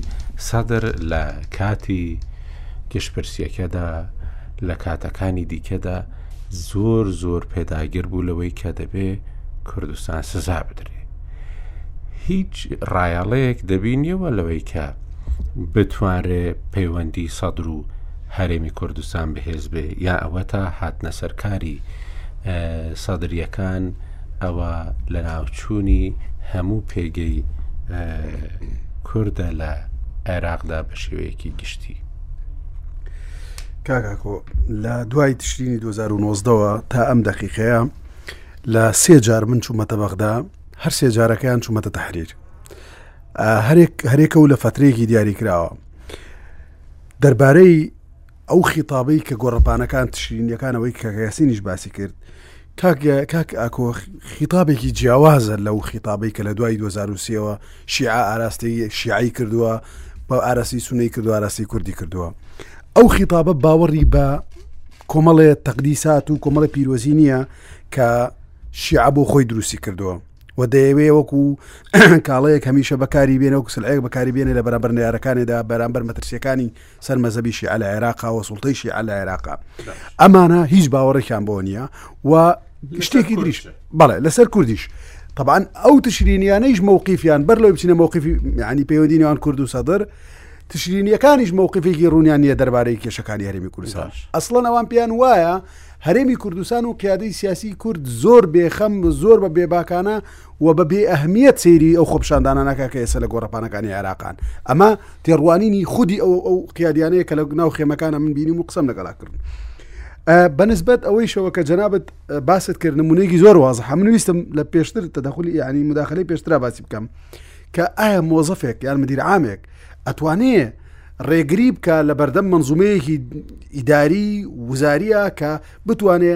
سەدر لە کاتی گشتپرسیەکەدا لە کاتەکانی دیکەدا زۆر زۆر پێداگر بوو لەوەی کە دەبێ کوردستان سزا بدرێ هیچ ڕایەڵەیەک دەبینیەوە لەوەی کە بتوانرێ پەیوەندی سەدر و هەرێمی کوردستان بەهێز بێ یا ئەوە تا هاتنە سەرکاری سەدریەکان ئەوە لەناوچوونی هەموو پێگەی کوردە لە عێراقدا بە شێوەیەکی گشتی. کاکاکۆ لە دوای تشرینی 2009ەوە تا ئەم دقیقەیە لە سێ جار من چوومەتە بەغدا هەر سێ جارەکەیان چوومەتە تحریر هەرێک هەرێکە و لە فترێکی دیاری کراوە دەربارەی ئەو خیتابەی کە گۆڕەپانەکان تشرینیەکانەوەی کەگەسینیش باسی کرد کاک ئاکۆ خیتابێکی جیاوازە لەو خیتابەی کە لە دوای 2023ەوە شیعە ئاراستەی شیعی کردووە بە ئاراسی سونەی کردو ئاراسی کوردی کردووە ئەو خیتابە باوەڕی بە کۆمەڵێ تەقدیسات و کۆمەڵە پیرۆزی نییە کە شیعە بۆ خۆی دروستی کردووە و دەیەوێ وەکو کاڵەیەک هەمیشە بەکاری بێنە و کسلەیەک بەکاری بێنێ لە بەرامبەر نارەکانێدا بەرامبەر مەترسیەکانی سەر مەزەبی شیعە لە عێراقا و سوڵتەی شیعە لە عێراقا ئەمانە هیچ باوەڕێکیان بۆ نییە و شتێکی دریش بەڵێ لەسەر کوردیش طبعاان ئەو تشرینیانەیش مووقیفیان بەر لەو بچینە مووقفی ینی پەیوەدینیان کورد و سەدر تشرینیەکانیش مووقفێکی ڕوونیان نیە دەربارەی کێشەکانی هەرمی کوردستان ئەسڵەن ئەوان پێیان وایە هەرێمی کوردستان و قیادەی سیاسی کورد زۆر بێخەم زۆر بە بێباکانە و بە بێ ئەهمیەت سەیری ئەو خۆپشاندانە ناکا کە ئێسە لە گۆڕەپانەکانی عێراقان ئەمە تێڕوانینی خودی ئەو ئەو قیادیانەیە کە لە ناو خێمەکانە من بینیم و قسەم لەگەڵا کردن بەنسبەت ئەوەی شەوە کە جەنابەت باست کرد نمونەیەکی زۆر وازە هەمن ویستم لە پێشتر تەدەخلی یعنی مداخلی پێشترا باسی بکەم کە ئایا مۆزەفێک یان مدیر عامێک ئەتوانێ ڕێگری بکە لە بەردەم منزومەیەکی ئیداری وزاریە کە بتوانێ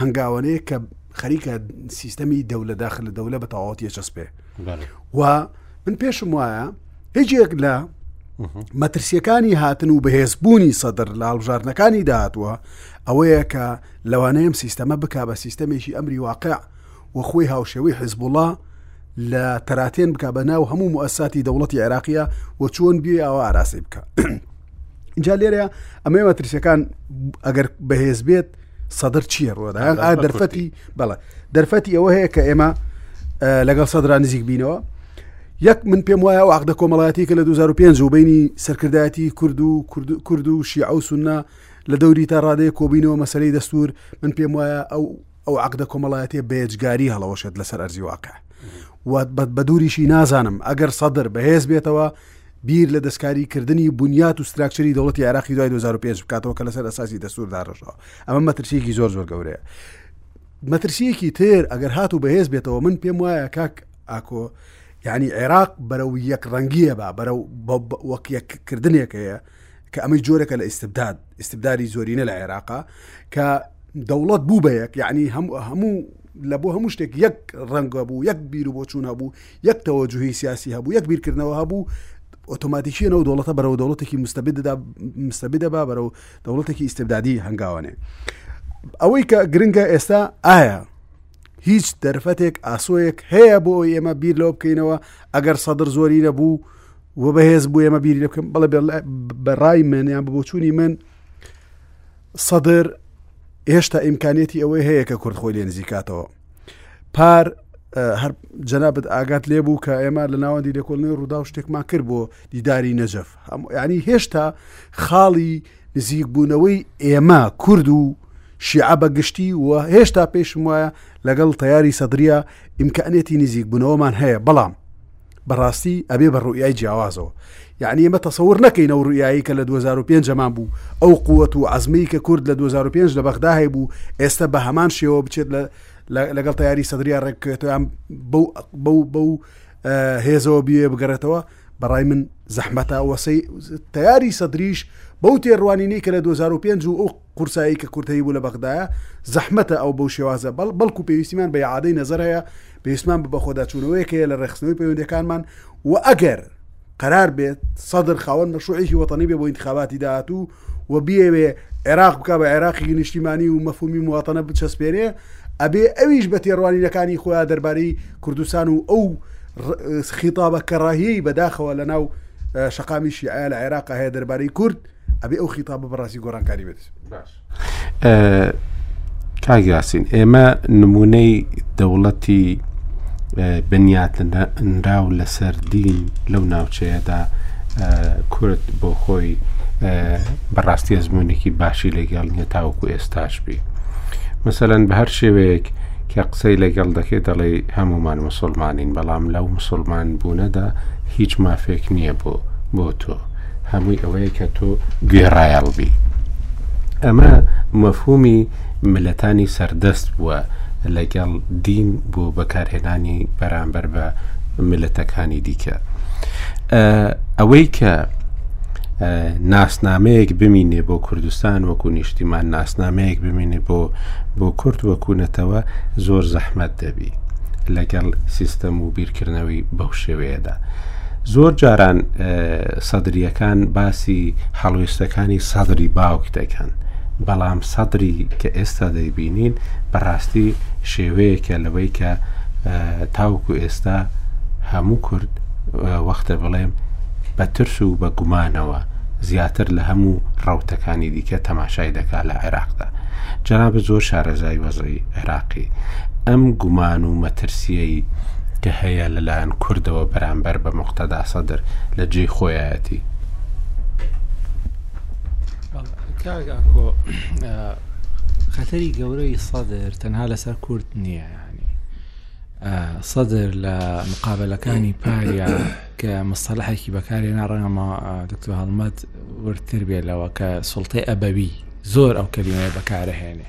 هەنگاوانەیە کە خەریکە سیستەمی دەولە داخل لە دەولە بە تەواوەتیە چەسپێ و من پێشم وایە هیچێک لە مەترسیەکانی هاتن و بەهێزبوونی سەدر لە هەڵبژاردنەکانی داهاتوە ئەوەیە کە لەوانەیەم سیستەمە بک بە سیستەمێکی ئەمری واقع و خۆی هاوشێوەی حزبوڵا لە تەراتێن بکە بە ناو هەموو موساتی دەوڵەتی عێراقیە و چۆن بێ ئەوە ئاراسی بکە جا لێرە ئەمەی مەترسیەکان ئەگەر بەهێز بێت سەدر چییە ڕۆدا ئا دەرفەتی بەڵە دەرفەتی ئەوە هەیە کە ئێمە لەگەڵ سەدران نزیک بینەوە یەک من پێم وایە و عقدە کۆمەڵاتی کە لە 2005 و بینی سەرکردایەتی کورد و کورد و شیعە و سنە لە دەوری تا ڕادەیە کۆبینەوە مەسلەی دەستور من پێم وایە ئەو ئەو عقدە کۆمەڵایەتێ بێجگاری هەڵەوەشێت لەسەر ئەرزی واقع بە دووریشی نازانم ئەگەر سەدر بەهێز بێتەوە بیر لە دەستکاری کردنی بنیات و ستراکچری دەوڵەتی عراقی دوای 2005 بکاتەوە کە لەسەر ئەساسی دەستور داڕژەوە ئەمە مەترسیەکی زۆر زۆر گەورەیە مەترسیەکی تر ئەگەر هات و بەهێز بێتەوە من پێم وایە کاک ئاکۆ یعنی عێراق بەرەو یەک ڕەنگیە بە بەرەو وەکیەککردنێک هەیە کە ئەمەی جۆرەکە لە ئیسبداد ئیسبداری زۆرینە لە عێراقا کە دەوڵەت بوو بە یەک یعنی هەموو لە بۆ هەموو شتێک یەک ڕەنگە بوو یەک بیر و بۆچوون هەبوو یەک تەوەجوهی سیاسی هەبوو یەک بیرکردنەوە هەبوو ئۆتۆماتیکیەوە دەوڵەتە بەرەوە دەوڵەتێکی مستەبددا مستەبدەبا بەرەو دەوڵەتێکی ئیسبدادی هەنگاوانێ ئەوەی کە گرنگە ئێستا ئایا هیچ دەرفەتێک ئاسۆیەک هەیە بۆ ئەوی ئێمە بیر لەوە بکەینەوە ئەگەر سەدر زۆری نەبوو و بەهێز بوو ئێمە بیری لە بکەم بەڵێ بەڕای من یان بۆچوونی من سەدر هێشتا ئیمکانێتی ئەوەی هەیە کە کورد خۆی لێ نزیکاتەوە پار هەر جەنابەت ئاگات لێ بوو کە ئێمە لە ناوەندی لێکۆڵنەوەی ڕوودا و شتێکمان کرد بۆ دیداری نەجەف ینی هێشتا خاڵی نزیکبوونەوەی ئێمە کورد و شیع بە گشتی و هێشتا پێشم وایە لەگەڵ تیاری سەدریا ئیمکانێتی نزیکبوونەوەمان هەیە بەڵام بەڕاستی ئەبێ بە ڕوئای جیاوازەوە یعنی ئمە تەسەور نەکەین ئەو ڕویایی کە لە 2005مان بوو ئەو قووەت و عزمەی کە کورد لە 2005 لە بەغدا هەیە بوو ئێستا بە هەمان شێوە بچێت لە لەگەڵ تیاری سەدریا ڕێککەوێتەوەیان بەو بەو هێزەوە بێ بگەڕێتەوە بەڕای من زەحمەتە وەسەی تیاری سەدریش بەو تێڕوانینەی کە لە 2005 و ئەو قورسایی کە کورد هەیبوو لە بەغدایە زەحمەتە ئەو بەو شێوازە بەڵ بەڵکو پێویستیمان بە عادەی نەزەر هەیە پێویستمان بە بەخۆداچوونەوەیەک هەیە لە ڕێخستنەوەی پەیوەندەکانمان و ئەگەر قرار بێت سەدر خاوەن مەشروعێکی وەتەنی بێ بۆ انتخاباتی داهاتوو و بیەوێ عێراق بک بە عێراقی نیشتیمانی و مەفهومی مواتەنە بچەسپێنێ ئەبێ ئەویش بە تێڕوانینەکانی خۆیان دەربارەی کوردستان و ئەو خیتابە کەڕاهی بەداخەوە لە ناو شقامی شیعە لە عێراق هەیە دەربارەی کورد ئەبێ ئەو خیتابە بەڕاستی گۆڕانکاری بێت باش کاگاسین ئێمە نمونەی دەوڵەتی بنیاتنراو لەسەر دین لەو ناوچەیەدا کورد بۆ خۆی بەڕاستی ئەزمونێکی باشی لەگەڵ نیە تاوەکو ئێستاش بی مثلەن بە هەر شێوەیەک کە قسەی لەگەڵ دەکەی دەڵێ هەمومان مسلمانین بەڵام لەو مسلمان بوونەدا هیچ مافێک نییە بۆ بۆ تۆ هەمووی ئەوەیە کە تۆ گوێڕایەڵ بی ئەمە مەفهومی ملەتانی سەردەست بووە لەگەڵ دین بۆ بەکارهێنانی بەرامبەر بە ملەتەکانی دیکە ئەوەی کە ناسنامەیەک بمینێ بۆ کوردستان وەکو نیشتیمان ناسنامەیەک بمینێ بۆ بۆ کورد وەکوونەتەوە زۆر زەحمەت دەبی لەگەڵ سیستەم و بیرکردنەوەی بەو شێوەیەدا. زۆر جاران سەدرییەکان باسی هەڵوێستەکانی سەدری باوک دەکەن بەڵام سەدری کە ئێستا دەیبینین بەڕاستی شێوەیەکە لەوەی کە تاوکو ئێستا هەموو کورد وەختە بڵێم بە ترس و بە گومانەوە زیاتر لە هەموو ڕوتەکانی دیکە تەماشای دەکا لە عێراقدا جەنابە زۆر شارەزای وەزەی عێراق بەرامبەر ئەم گومان و مەترسییەی کە هەیە لەلایەن کوردەوە بەرامبەر بە موقتەدا سەدر لە جێی خۆیایەتی؟ کاک ئاکۆ خەتەری گەورەی سەدر تەنها لەسەر کورد نییە ینی سەدر لە مقابلەکانی پاریا کە مستەلحێکی بەکاری ناڕەنگەمە دکتۆر هەڵمەت وردتر بێ لەوە کە سڵتەی ئەبەوی زۆر ئەو کەلیمەیە بەکارەهێنێ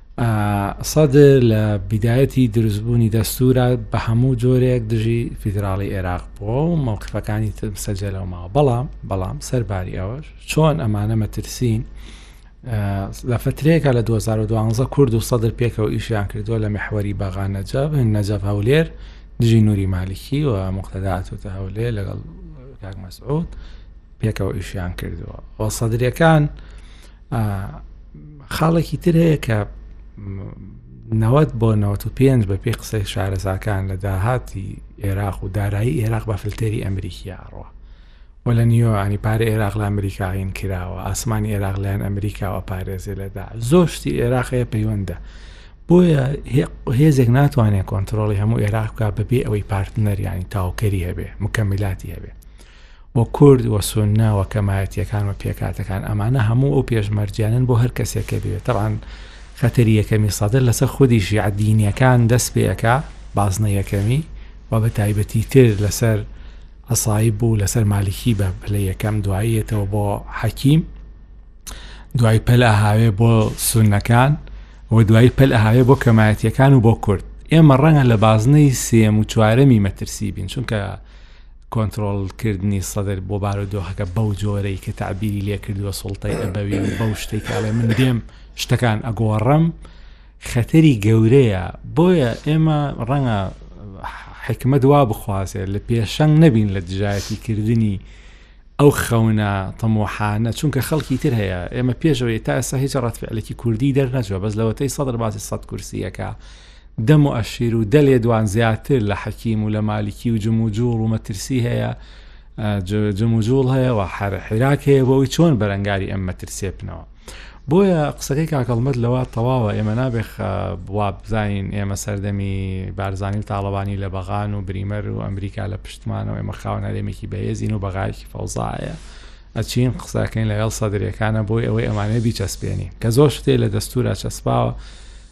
سەدر لە بیدایەتی دروستبوونی دەستورە بە هەموو جۆرێک دژی فیدراڵی عێراق بووە و مەڵقفەکانی تر سەجەلەوە ماوە بەڵام بەڵام سەرباری ئەوەش چۆن ئەمانە مەترسین لە فترێکە لە 2012 کورد و سەدر پێکەوە ئیشیان کردووە لە مححوەری بەغا نەجەب نەجەب هەولێر دژی نووری مالکی و مختداتوتە هەولێ لەگەڵ کاک مەسعود پێکەوە ئیشیان کردووە و سەدرەکان خاڵێکی تر هەیە کە نەوەت بۆ 95 بە پێی قسەی شارەزاکان لە داهاتی عێراق و دارایی عێراق بە فلتەری ئەمریکیە ئەڕوە و لە نیۆانی پارە عێراق لە ئەمریکاین کراوە ئاسمانی عێراق لەیان ئەمریکاوە پارێزێ لەدا زۆشتی عێراقەیە پەیوەندە بۆیە هێزێک ناتوانێت کۆنتترۆڵی هەموو عێراقکە بەبێ ئەوەی پارتنەریانی تاوکەری هەبێ مکەمیلاتی هەبێ و کورد و سونە و کەمایەتیەکان و پێکاتەکان ئەمانە هەموو ئەو پێشمەرجیانن بۆ هەر کەسێکە بێت تەڕان خەتەری یەکەمی سەدر لەسەر خودیشی عدینیەکان دەست پێەکە بازنە یەکەمی و بە تایبەتی تر لەسەر ئەسایی بوو لەسەر مالکی بە پلە یەکەم دواییەتەوە بۆ حەکیم دوای پەل ئاهاوێ بۆ سونەکان و دوای پەل ئاهاوێ بۆ کەمایەتیەکان و بۆ کورد ئێمە ڕەنگە لە بازنەی سێم و چوارەمی مەترسی بین چونکە کۆنترۆڵ کردنی سەدر بۆ بارودۆخەکە بەو جۆرەی کە تعبیری لێ کردووە سڵتەی ئەبەوی بەو شتێک ئەڵێ من دێم شتەکان ئەگۆڕم خەتەری گەورەیە بۆیە ئێمە ڕەنگە حکمە دوا بخوازێت لە پێشەنگ نەبین لە دژایەتی کردنی ئەو خەونە تەمۆحانە چونکە خەڵکی تر هەیە ئێمە پێشەوەی تا ئێستا هیچ ڕەتفعلێکی کوردی دەرنەچوە بەس لەوەتەی سەدر باسی سەد کورسیەکە دە موئەشیر و دە لێدوان زیاتر لە حەکیم و لە مالکی و جموجوڵ و مەترسی هەیە جموجوڵ هەیە و حراک هەیە بۆ ئەوی چۆن بەرەنگاری ئەم مەترسێ بنەوە بۆیە قسەکەی کاکەڵمەت لەوە تەواوە ئێمە نابێخ بڵا بزانین ئێمە سەردەمی بارزانانی و تاڵەبانی لە بەغان و بریمەر و ئەمریکا لە پشتمانەوە ئێمە خاوەن هەرێمێکی بەهێزین و بەغایکی فەوزایە ئەچین قسەکەین لەگەڵ سەدرەکانە بۆی ئەوەی ئەمانەیە بیچەسپێنین کە زۆر شتێ لە دەستورە چەسپاوە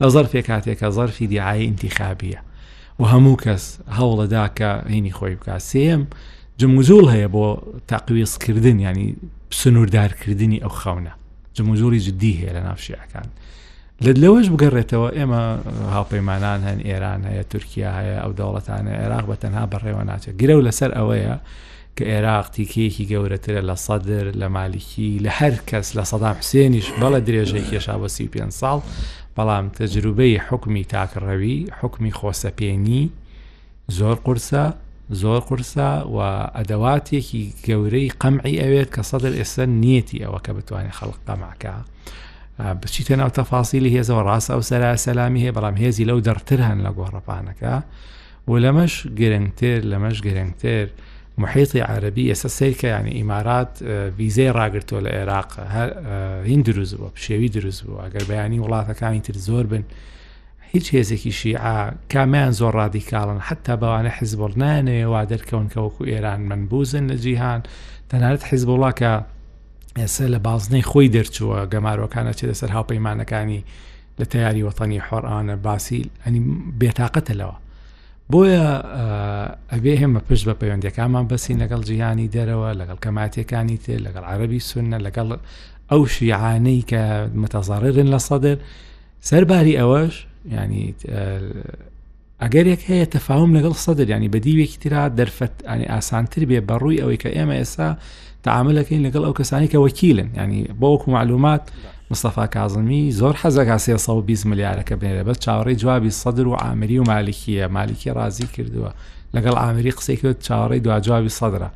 لە زەرفێ کاتێکە زەرفی دیعای ئینتیخابیە و هەموو کەس هەوڵەدا کە هینی خۆی بکە سێم جموجوڵ هەیە بۆ تاقویستکردن ینی سنووردارکردنی ئەو خەونە جموجوڵی جددی هەیە لە ناوشیەکان لە لەوەش بگەڕێتەوە ئێمە هاوپەیمانان هەن ئێران هەیە تورکیا هەیە ئەو دەوڵەتانە عێراق بە تەنها بەڕێوە ناچێت گرە و لەسەر ئەوەیە کە ئێراق تیکەیەکی گەورەترە لە سەدر لە مالیکی لە هەر کەس لە سەدام حسێنیش بەڵە درێژەی کێشا بە سی پێ ساڵ بەڵام تەجروبەی حکمی تاکڕەوی حکمی خۆسەپێنی زۆر قورسە زۆر قورسە و ئەدەواتێکی گەورەی قەمعی ئەوێت کە سەدر ئێستا نیەتی ئەوە کە بتوانێت خەڵق قەماکە بچیتە ناو تەفاسیلی هێزەوە ڕاستە ئەو سەرا سەلامی هەیە بەڵام هێزی لەو دەڕتر هەن لە گۆڕەپانەکە و لەمەش گرنگتر لەمەش گرنگتر محیتی عربی ئێستا سیرکە ینی ئیمارات ویزەی ڕاگرتووە لە عێراق هین دروست بوو پشێوی دروست بوو ئەگەر بەیانی وڵاتەکانی تر زۆر بن هیچ هێزێکی شیعە کامیان زۆر ڕادیکاڵن حتا بەوانە حزبڵ نانەوێ وا دەرکەون کە وەکو ئێران من بوزن لە جیهان تەنانەت حزبوڵاکە ئێستا لە بازنەی خۆی دەرچووە گەمارۆکانە چێتە سەر هاوپەیمانەکانی لە تیاری وەتانی حۆر ئەوانە باسی ئەنی بێتاقەتە لەوە بۆیە ئەبێ هێمە پشت بە پەیوەندەکانمان بەسین لەگەڵ جیهانی دەرەوە لەگەڵ کەماتەکانی تێ لەگەڵ عربی سنە لەگەڵ ئەو شیعانەی کە متەزارێن لە سەدر سەرباری ئەوەش ینی ئەگەرێک هەیە تەفاوم لەگەڵ سەدر ینی بە دیوێکی تررا دەرفەت ئەنی ئاسانتر بێ بەڕووی ئەوەی کە ئێمە ئێستا تعاملەکەین لەگەڵ ئەو کەسانی کە وەکیلن ینی بۆوەکو معلومات مستەفا کازمی زۆر حەزەکە 320 ملیارەکە بێنێ بە چاوەڕی جوابی سەدر و ئامری و مالکیە مالکی ڕازی کردووە لەگەڵ ئامری قسەی کرد چاوەڕی دواجوابی سەدرە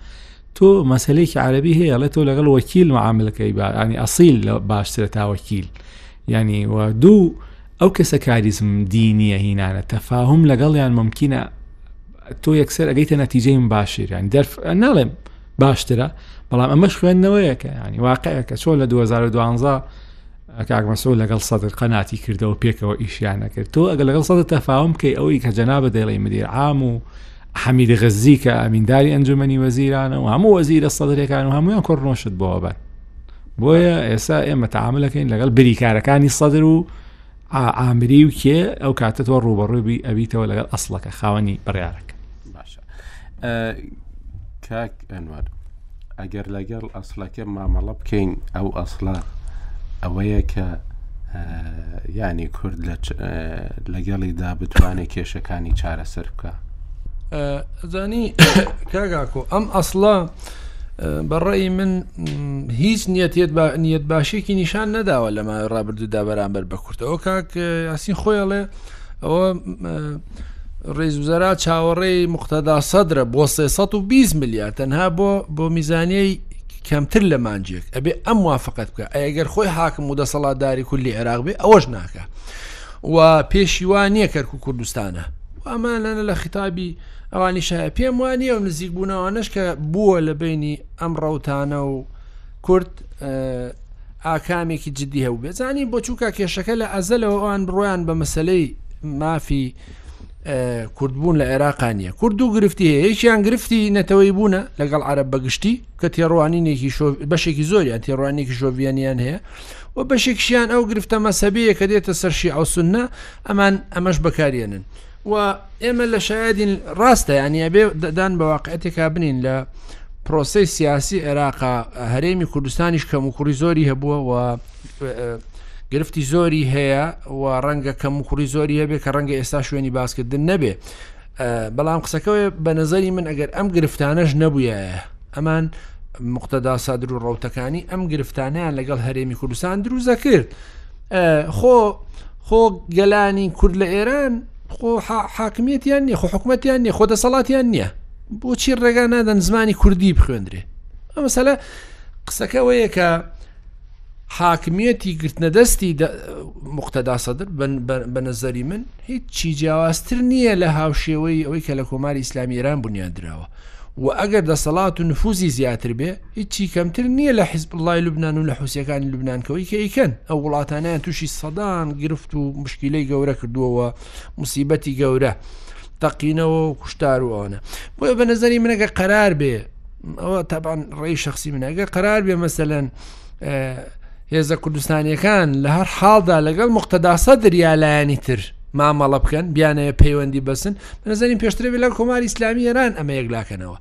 تۆ مەسلەیەکی عربی هەیە لە تۆ لەگەڵ وەکیل معاملەکەی بارانی ئەسیل لە باشترە تا وەکیل ینی و دوو ئەو کەسە کاریزم دینیە هینانە تەفاهم لەگەڵیان ممکنە تۆ یەکسەر ئەگەیتە نەتیجەی من باشیران دەرف ناڵێم باشترە بەڵام ئەمەش خوێندنەوەیەکە ینی واقعەکە چۆن لە 2012 کاگمەسۆ لەگەڵ سەدر قەناتی کردەوە پێکەوە ئیشیانە کرد تۆ ئەگە لەگەڵ سەدە تەفاوم کەی ئەوەی کە جەنابە دەڵی مدیر عام و حەمیدی غەزی کە ئەمینداری ئەنجومنی وەزیرانە و هەموو وەزیرە سەدرەکان و هەمویان کۆڕنۆشت بۆەبەن بۆیە ئێستا ئێمە تعاملەکەین لەگەڵ بریکارەکانی سەدر و ئامری و کێ ئەو کاتە تۆ ڕوبەڕوبی ئەبییتەوە لەگەڵ ئەسڵەکە خاوەنی بڕارەکە باشە کاک ئەنوەر ئەگەر لەگەڵ ئەسلەکە مامەڵە بکەین ئەو ئەسڵە ئەوەیە کە ینی کورد لەگەڵیدا بتوانێت کێشەکانی چارەسەر بکە زانی کاگاکۆ ئەم ئەسڵە بە ڕێی من هیچ نیەتێت بە نیەت باشێکی نیشان نەداوە لە ماوەی ڕابردوودا بەرامبەر بە کورتەوە کاک یاسی خۆیڵێ ئەوە ڕێزوزەرا چاوەڕێی مختدا سەدرە بۆ 320 میلیارد تەنها بۆ بۆ میزانیەی کەمتر لە مانجێک ئەبێ ئەم موافقت بکە ئەگەر خۆی حاکم و دەسەڵاتداری کول لە عێراق بێ ئەوەش ناکە و پێشیوان نییە کەرک و کوردستانە ئەمانە لە خیتابی ئەوانی شایە پێم وانی ئەو نزیک بوونەوانش کە بووە لە بینی ئەم ڕەوتانە و کورد ئاکامێکی جددی هەبوو بێزانی بۆ چووکە کێشەکە لە ئەزەلەوە ئەوان بڕۆیان بە مەسلەی مافی کوردبوون لە عێراقا نیە کورد و گرفتی یەکیان گرفتی نەتەوەی بوونە لەگەڵ عرب بەگشتی کە تێڕوانینێکی بەشێکی زۆریان تێڕوانێکی شۆڤێنیان هەیە و بەشێکشیان ئەو گرفتە مەسەبەیە کە دێتە سەرشی ئەوسنە ئەمان ئەمەش بەکارێنن و ئێمە لە شایدین ڕاستە یانی ئەبێ دان بە واقعەتێکا بنین لە پرۆسی سیاسی عێراقا هەرێمی کوردستانیش کەم و کوڕی زۆری هەبووە و گرفتی زۆری هەیە و ڕەنگە کەم و کوڕی زۆری هەبێ کە ڕەنگە ئێستا شوێنی باسکردن نەبێ بەڵام قسەکەوێ بە نظری من ئەگەر ئەم گرفتانەش نەبووە ئەمان مختدا سادر و ڕوتەکانی ئەم گرفتانیان لەگەڵ هەرێمی کوردستان دروزە کرد خۆ خۆ گەلانی کورد لە ئێران خۆ حاکمیتیان نیە خۆ حکوومەتیان نیە خۆ دەسەڵاتیان نییە بۆچی ڕێگا نادەن زمانی کوردی بخوێندرێ ئەمەسەلا قسەکەەوەیە کە حاکمیەتی گرتنە دەستی مختدا سەدر بە نەزەری من هیچی جیاوازتر نییە لە هاوشێوەی ئەوەی کە لە کۆماری ئیسلامی ئێران بنیادراوە وە ئەگەر دەسەڵات و نفوزی زیاتر بێ هیچی کەمتر نیە لە حیزب اللە ی لوبنان و لە حوسیەکانی لوبنان کە وەی کە ئەیکەن ئەو وڵاتانەیان توشی سەدان گرفت و مشکیلەی گەورە کردووە وە موسیبەتی گەورە تەقینەوە و کوشتار و ئەوانە بۆیە بە نەزەری منەگە قەرار بێ ئەوە تابان ڕێی شخصی منەگە قەرار بێ مەسەەن هێزە کوردستانیەکان لە هەر حاڵدا لەگەڵ مختداسە دریالایانی تر مامەڵە بکەن بیانەیە پەیوەندی بەسن بەنەزانین پێشترێ لە کۆماری ئسلامی ئێران ئەمە یەکلاکەنەوە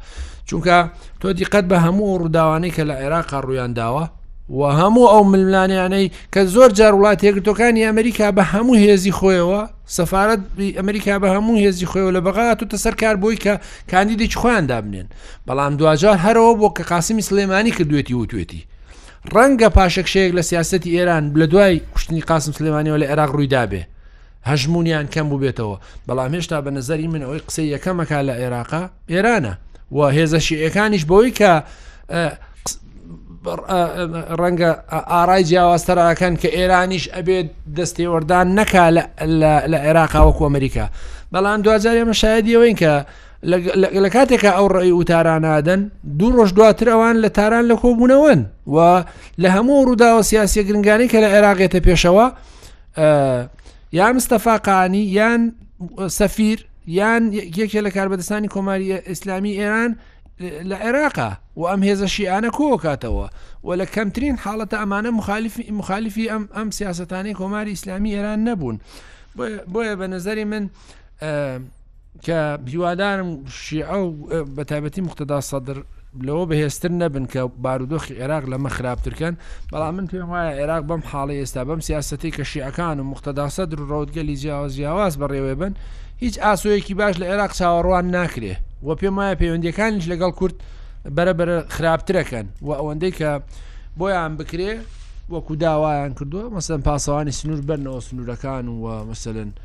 چونکە تۆ دیقەت بە هەموو ڕووداوانەی کە لە عێراقا ڕویان داوە و هەموو ئەو ململانیانەی کە زۆر جار وڵات یەکگرتوەکانی ئەمریکا بە هەموو هێزی خۆیەوە سەفاەت ئەمریکا بە هەموو هێزی خۆیەوە لە بەغات و تەسەر کار بۆی کە کاندیدێکی خۆیان دابنێن بەڵام دواجار هەرەوە بۆ کە قاسمی سلێمانی کردوێتی وتوێتی ڕەنگە پاشەکشەیەک لە سیاستی ئێران لە دوای کوشتنی قاسم سلێمانیەوە لە عێراق ڕوویدابێ هەژمونیان کەم بووبێتەوە بەڵام هێشتا بە نظری من ئەوەی قسە یەکەمەکە لە عێراقا ئێرانە و هێزە شیعەکانیش بەوەی کە ڕەنگە ئارای جیاوازتەراکەن کە ئێرانیش ئەبێت دەستێوەردان نەکا لە عێراقا وەکو ئەمریکا بەڵام دواجار ئێمە شایدیەوەین کە لە کاتێکا ئەو ڕێی وتارانادەن دوو ڕۆژ دواتر ئەوان لە تاران لە کۆبوونەوەن و لە هەموو ڕووداوە سیاسی گرنگانی کە لە عێراقێتە پێشەوە یا مستەفاقانی یان سەفیر یان یەکێ لە کاربەدەستانی کۆماری ئیسلامی ئێران لە عێراقا و ئەم هێزە شیعانە کۆکاتەوە و لە کەمترین حاڵەتە ئەمانە مخالفی مخالفی ئەم ئەم سیاستانی کۆماری ئیسلامی ئێران نەبوون بۆیە بە نظری من کە هیوادارم شیعە و بە تایبەتی مختدا سەدر لەوە بەهێزتر نەبن کە بارودۆخی عێراق لەمە خراپترکەن بەڵام من پێم وایە عێراق بەم حاڵی ئێستا بەم سیاستی کە شیعەکان و مختداسە در ڕۆودگەلی جیاواز جیاواز بەڕێوێ بن هیچ ئاسۆیەکی باش لە عێراق چاوەڕوان ناکرێ و پێم وایە پەیوەندەکانیش لەگەڵ کورد بەرە بەرە خراپترەکەن و ئەوەندەی کە بۆیان بکرێ وەکو داوایان کردووە مەسەن پاسەوانی سنوور بەرنەوە سنوورەکان و مەسەن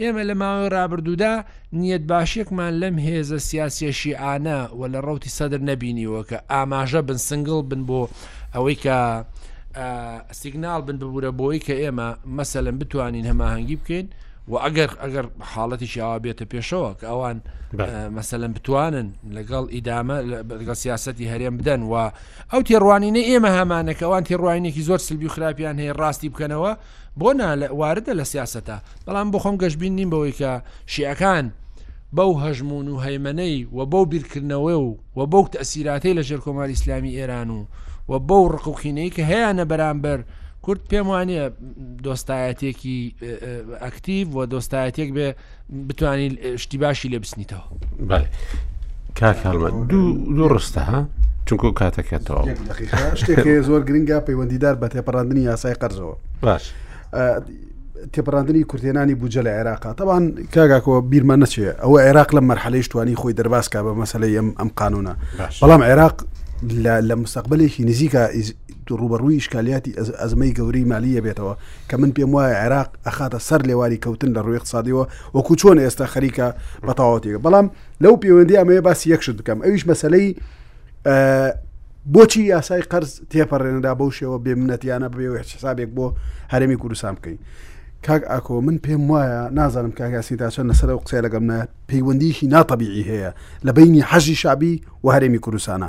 ئێمە لە ماوەی ڕابردوودا نیەتباشیەکمان لەم هێزە سیاسیە شیعانە و لە ڕەوتی سەدر نەبینیوە کە ئاماژە بن سنگڵ بن بۆ ئەوەی کە سیگنال بن ببوورە بۆی کە ئێمە مەسەلم بتوانین هەماهەنگی بکەین و ئەگەر ئەگەر حاڵەتی شیاوا بێتە پێشەوە کە ئەوان مەسەلم بتوانن لەگەڵ ئیدامە لەگەڵ سیاستی هەرێم بدەن و ئەو تێڕوانینە ئێمە هەمانەکەوان تێڕوانینێکی زۆر سلبی خراپیان هەیە ڕاستی بکەنەوە بۆ نا واردە لە سیاسەتە بەڵام بۆ خۆم گەشببین نیم بەوەی کە شیعەکان بەو هەژمون و هەیمەەی و بەو بیرکردنەوە و و بەو تەسیراتەی لە ژێر کۆماری ئسلامی ئێران و و بەو ڕقوکینەی کە هەیەە بەرامبەر کورد پێم وانە دۆستایەتێکی ئەکتیڤ و دۆستایەتێک بێ بتانی شتی باشی لێ بسنیتەوە کاکڵمە دوو ڕستە ها چونکو کاتەکەتەوە شتێکی زۆر گرنگە پەیوەندیدار بە تێپەڕاندنی یاسای قەرزەوە باش. تێپەڕاندنی کورتێنانی بجە لە عێراق تاوان کاگاکۆ بیرمە نەچێ ئەوە عێراق لە مەرحەلەی شتوانی خۆی دەرباسکە بە مەسلەی ئەم ئەم قانونە بەڵام عێراق لە مستەقبلێکی نزیکە ڕووبەڕووی ئیشکالیاتی ئەزمەی گەورەی مالی ئەبێتەوە کە من پێم وایە عێراق ئەخاتە سەر لێواری کەوتن لە ڕووی اقتصادیەوە وەکو چۆن ئێستا خەریکە بە تەواوەتیەکە بەڵام لەو پەیوەندی ئەمەیە باسی یەکشت بکەم ئەویش مەسلەی بۆچی یاسای قەرز تێپەڕێندا بەو شێوە بێمنەتیانە بێ حسابێک بۆ هەرمی کوردستان بکەین کاک ئاکۆ من پێم وایە نازانم کاگاسی تا چەند لەسەر ئەو قسە لەگەم نە پەیوەندیشی ناتەبیعی هەیە لە بینی حەژی شابی و هەرێمی کوردستانە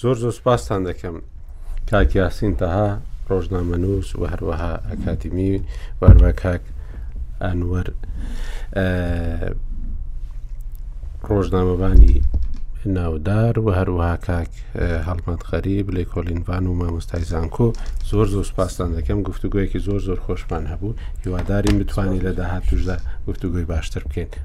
زۆر زۆر سپاستان دەکەم کاک یاسین تەها ڕۆژنامەنووس و هەروەها ئەکادمی وەروە کاک ئەنوەر ڕۆژنامەبانی ناودار و هەروەها کاک هەڵمەت غەریب لێ کۆلینڤان و مامۆستای زانکۆ زۆر زۆر سپاستان دەکەم گفتوگویەکی زۆر زۆر خۆشمان هەبوو هیوادارین بتوانانی لە داهاتوشدا گفتوگوی باشتر بکەین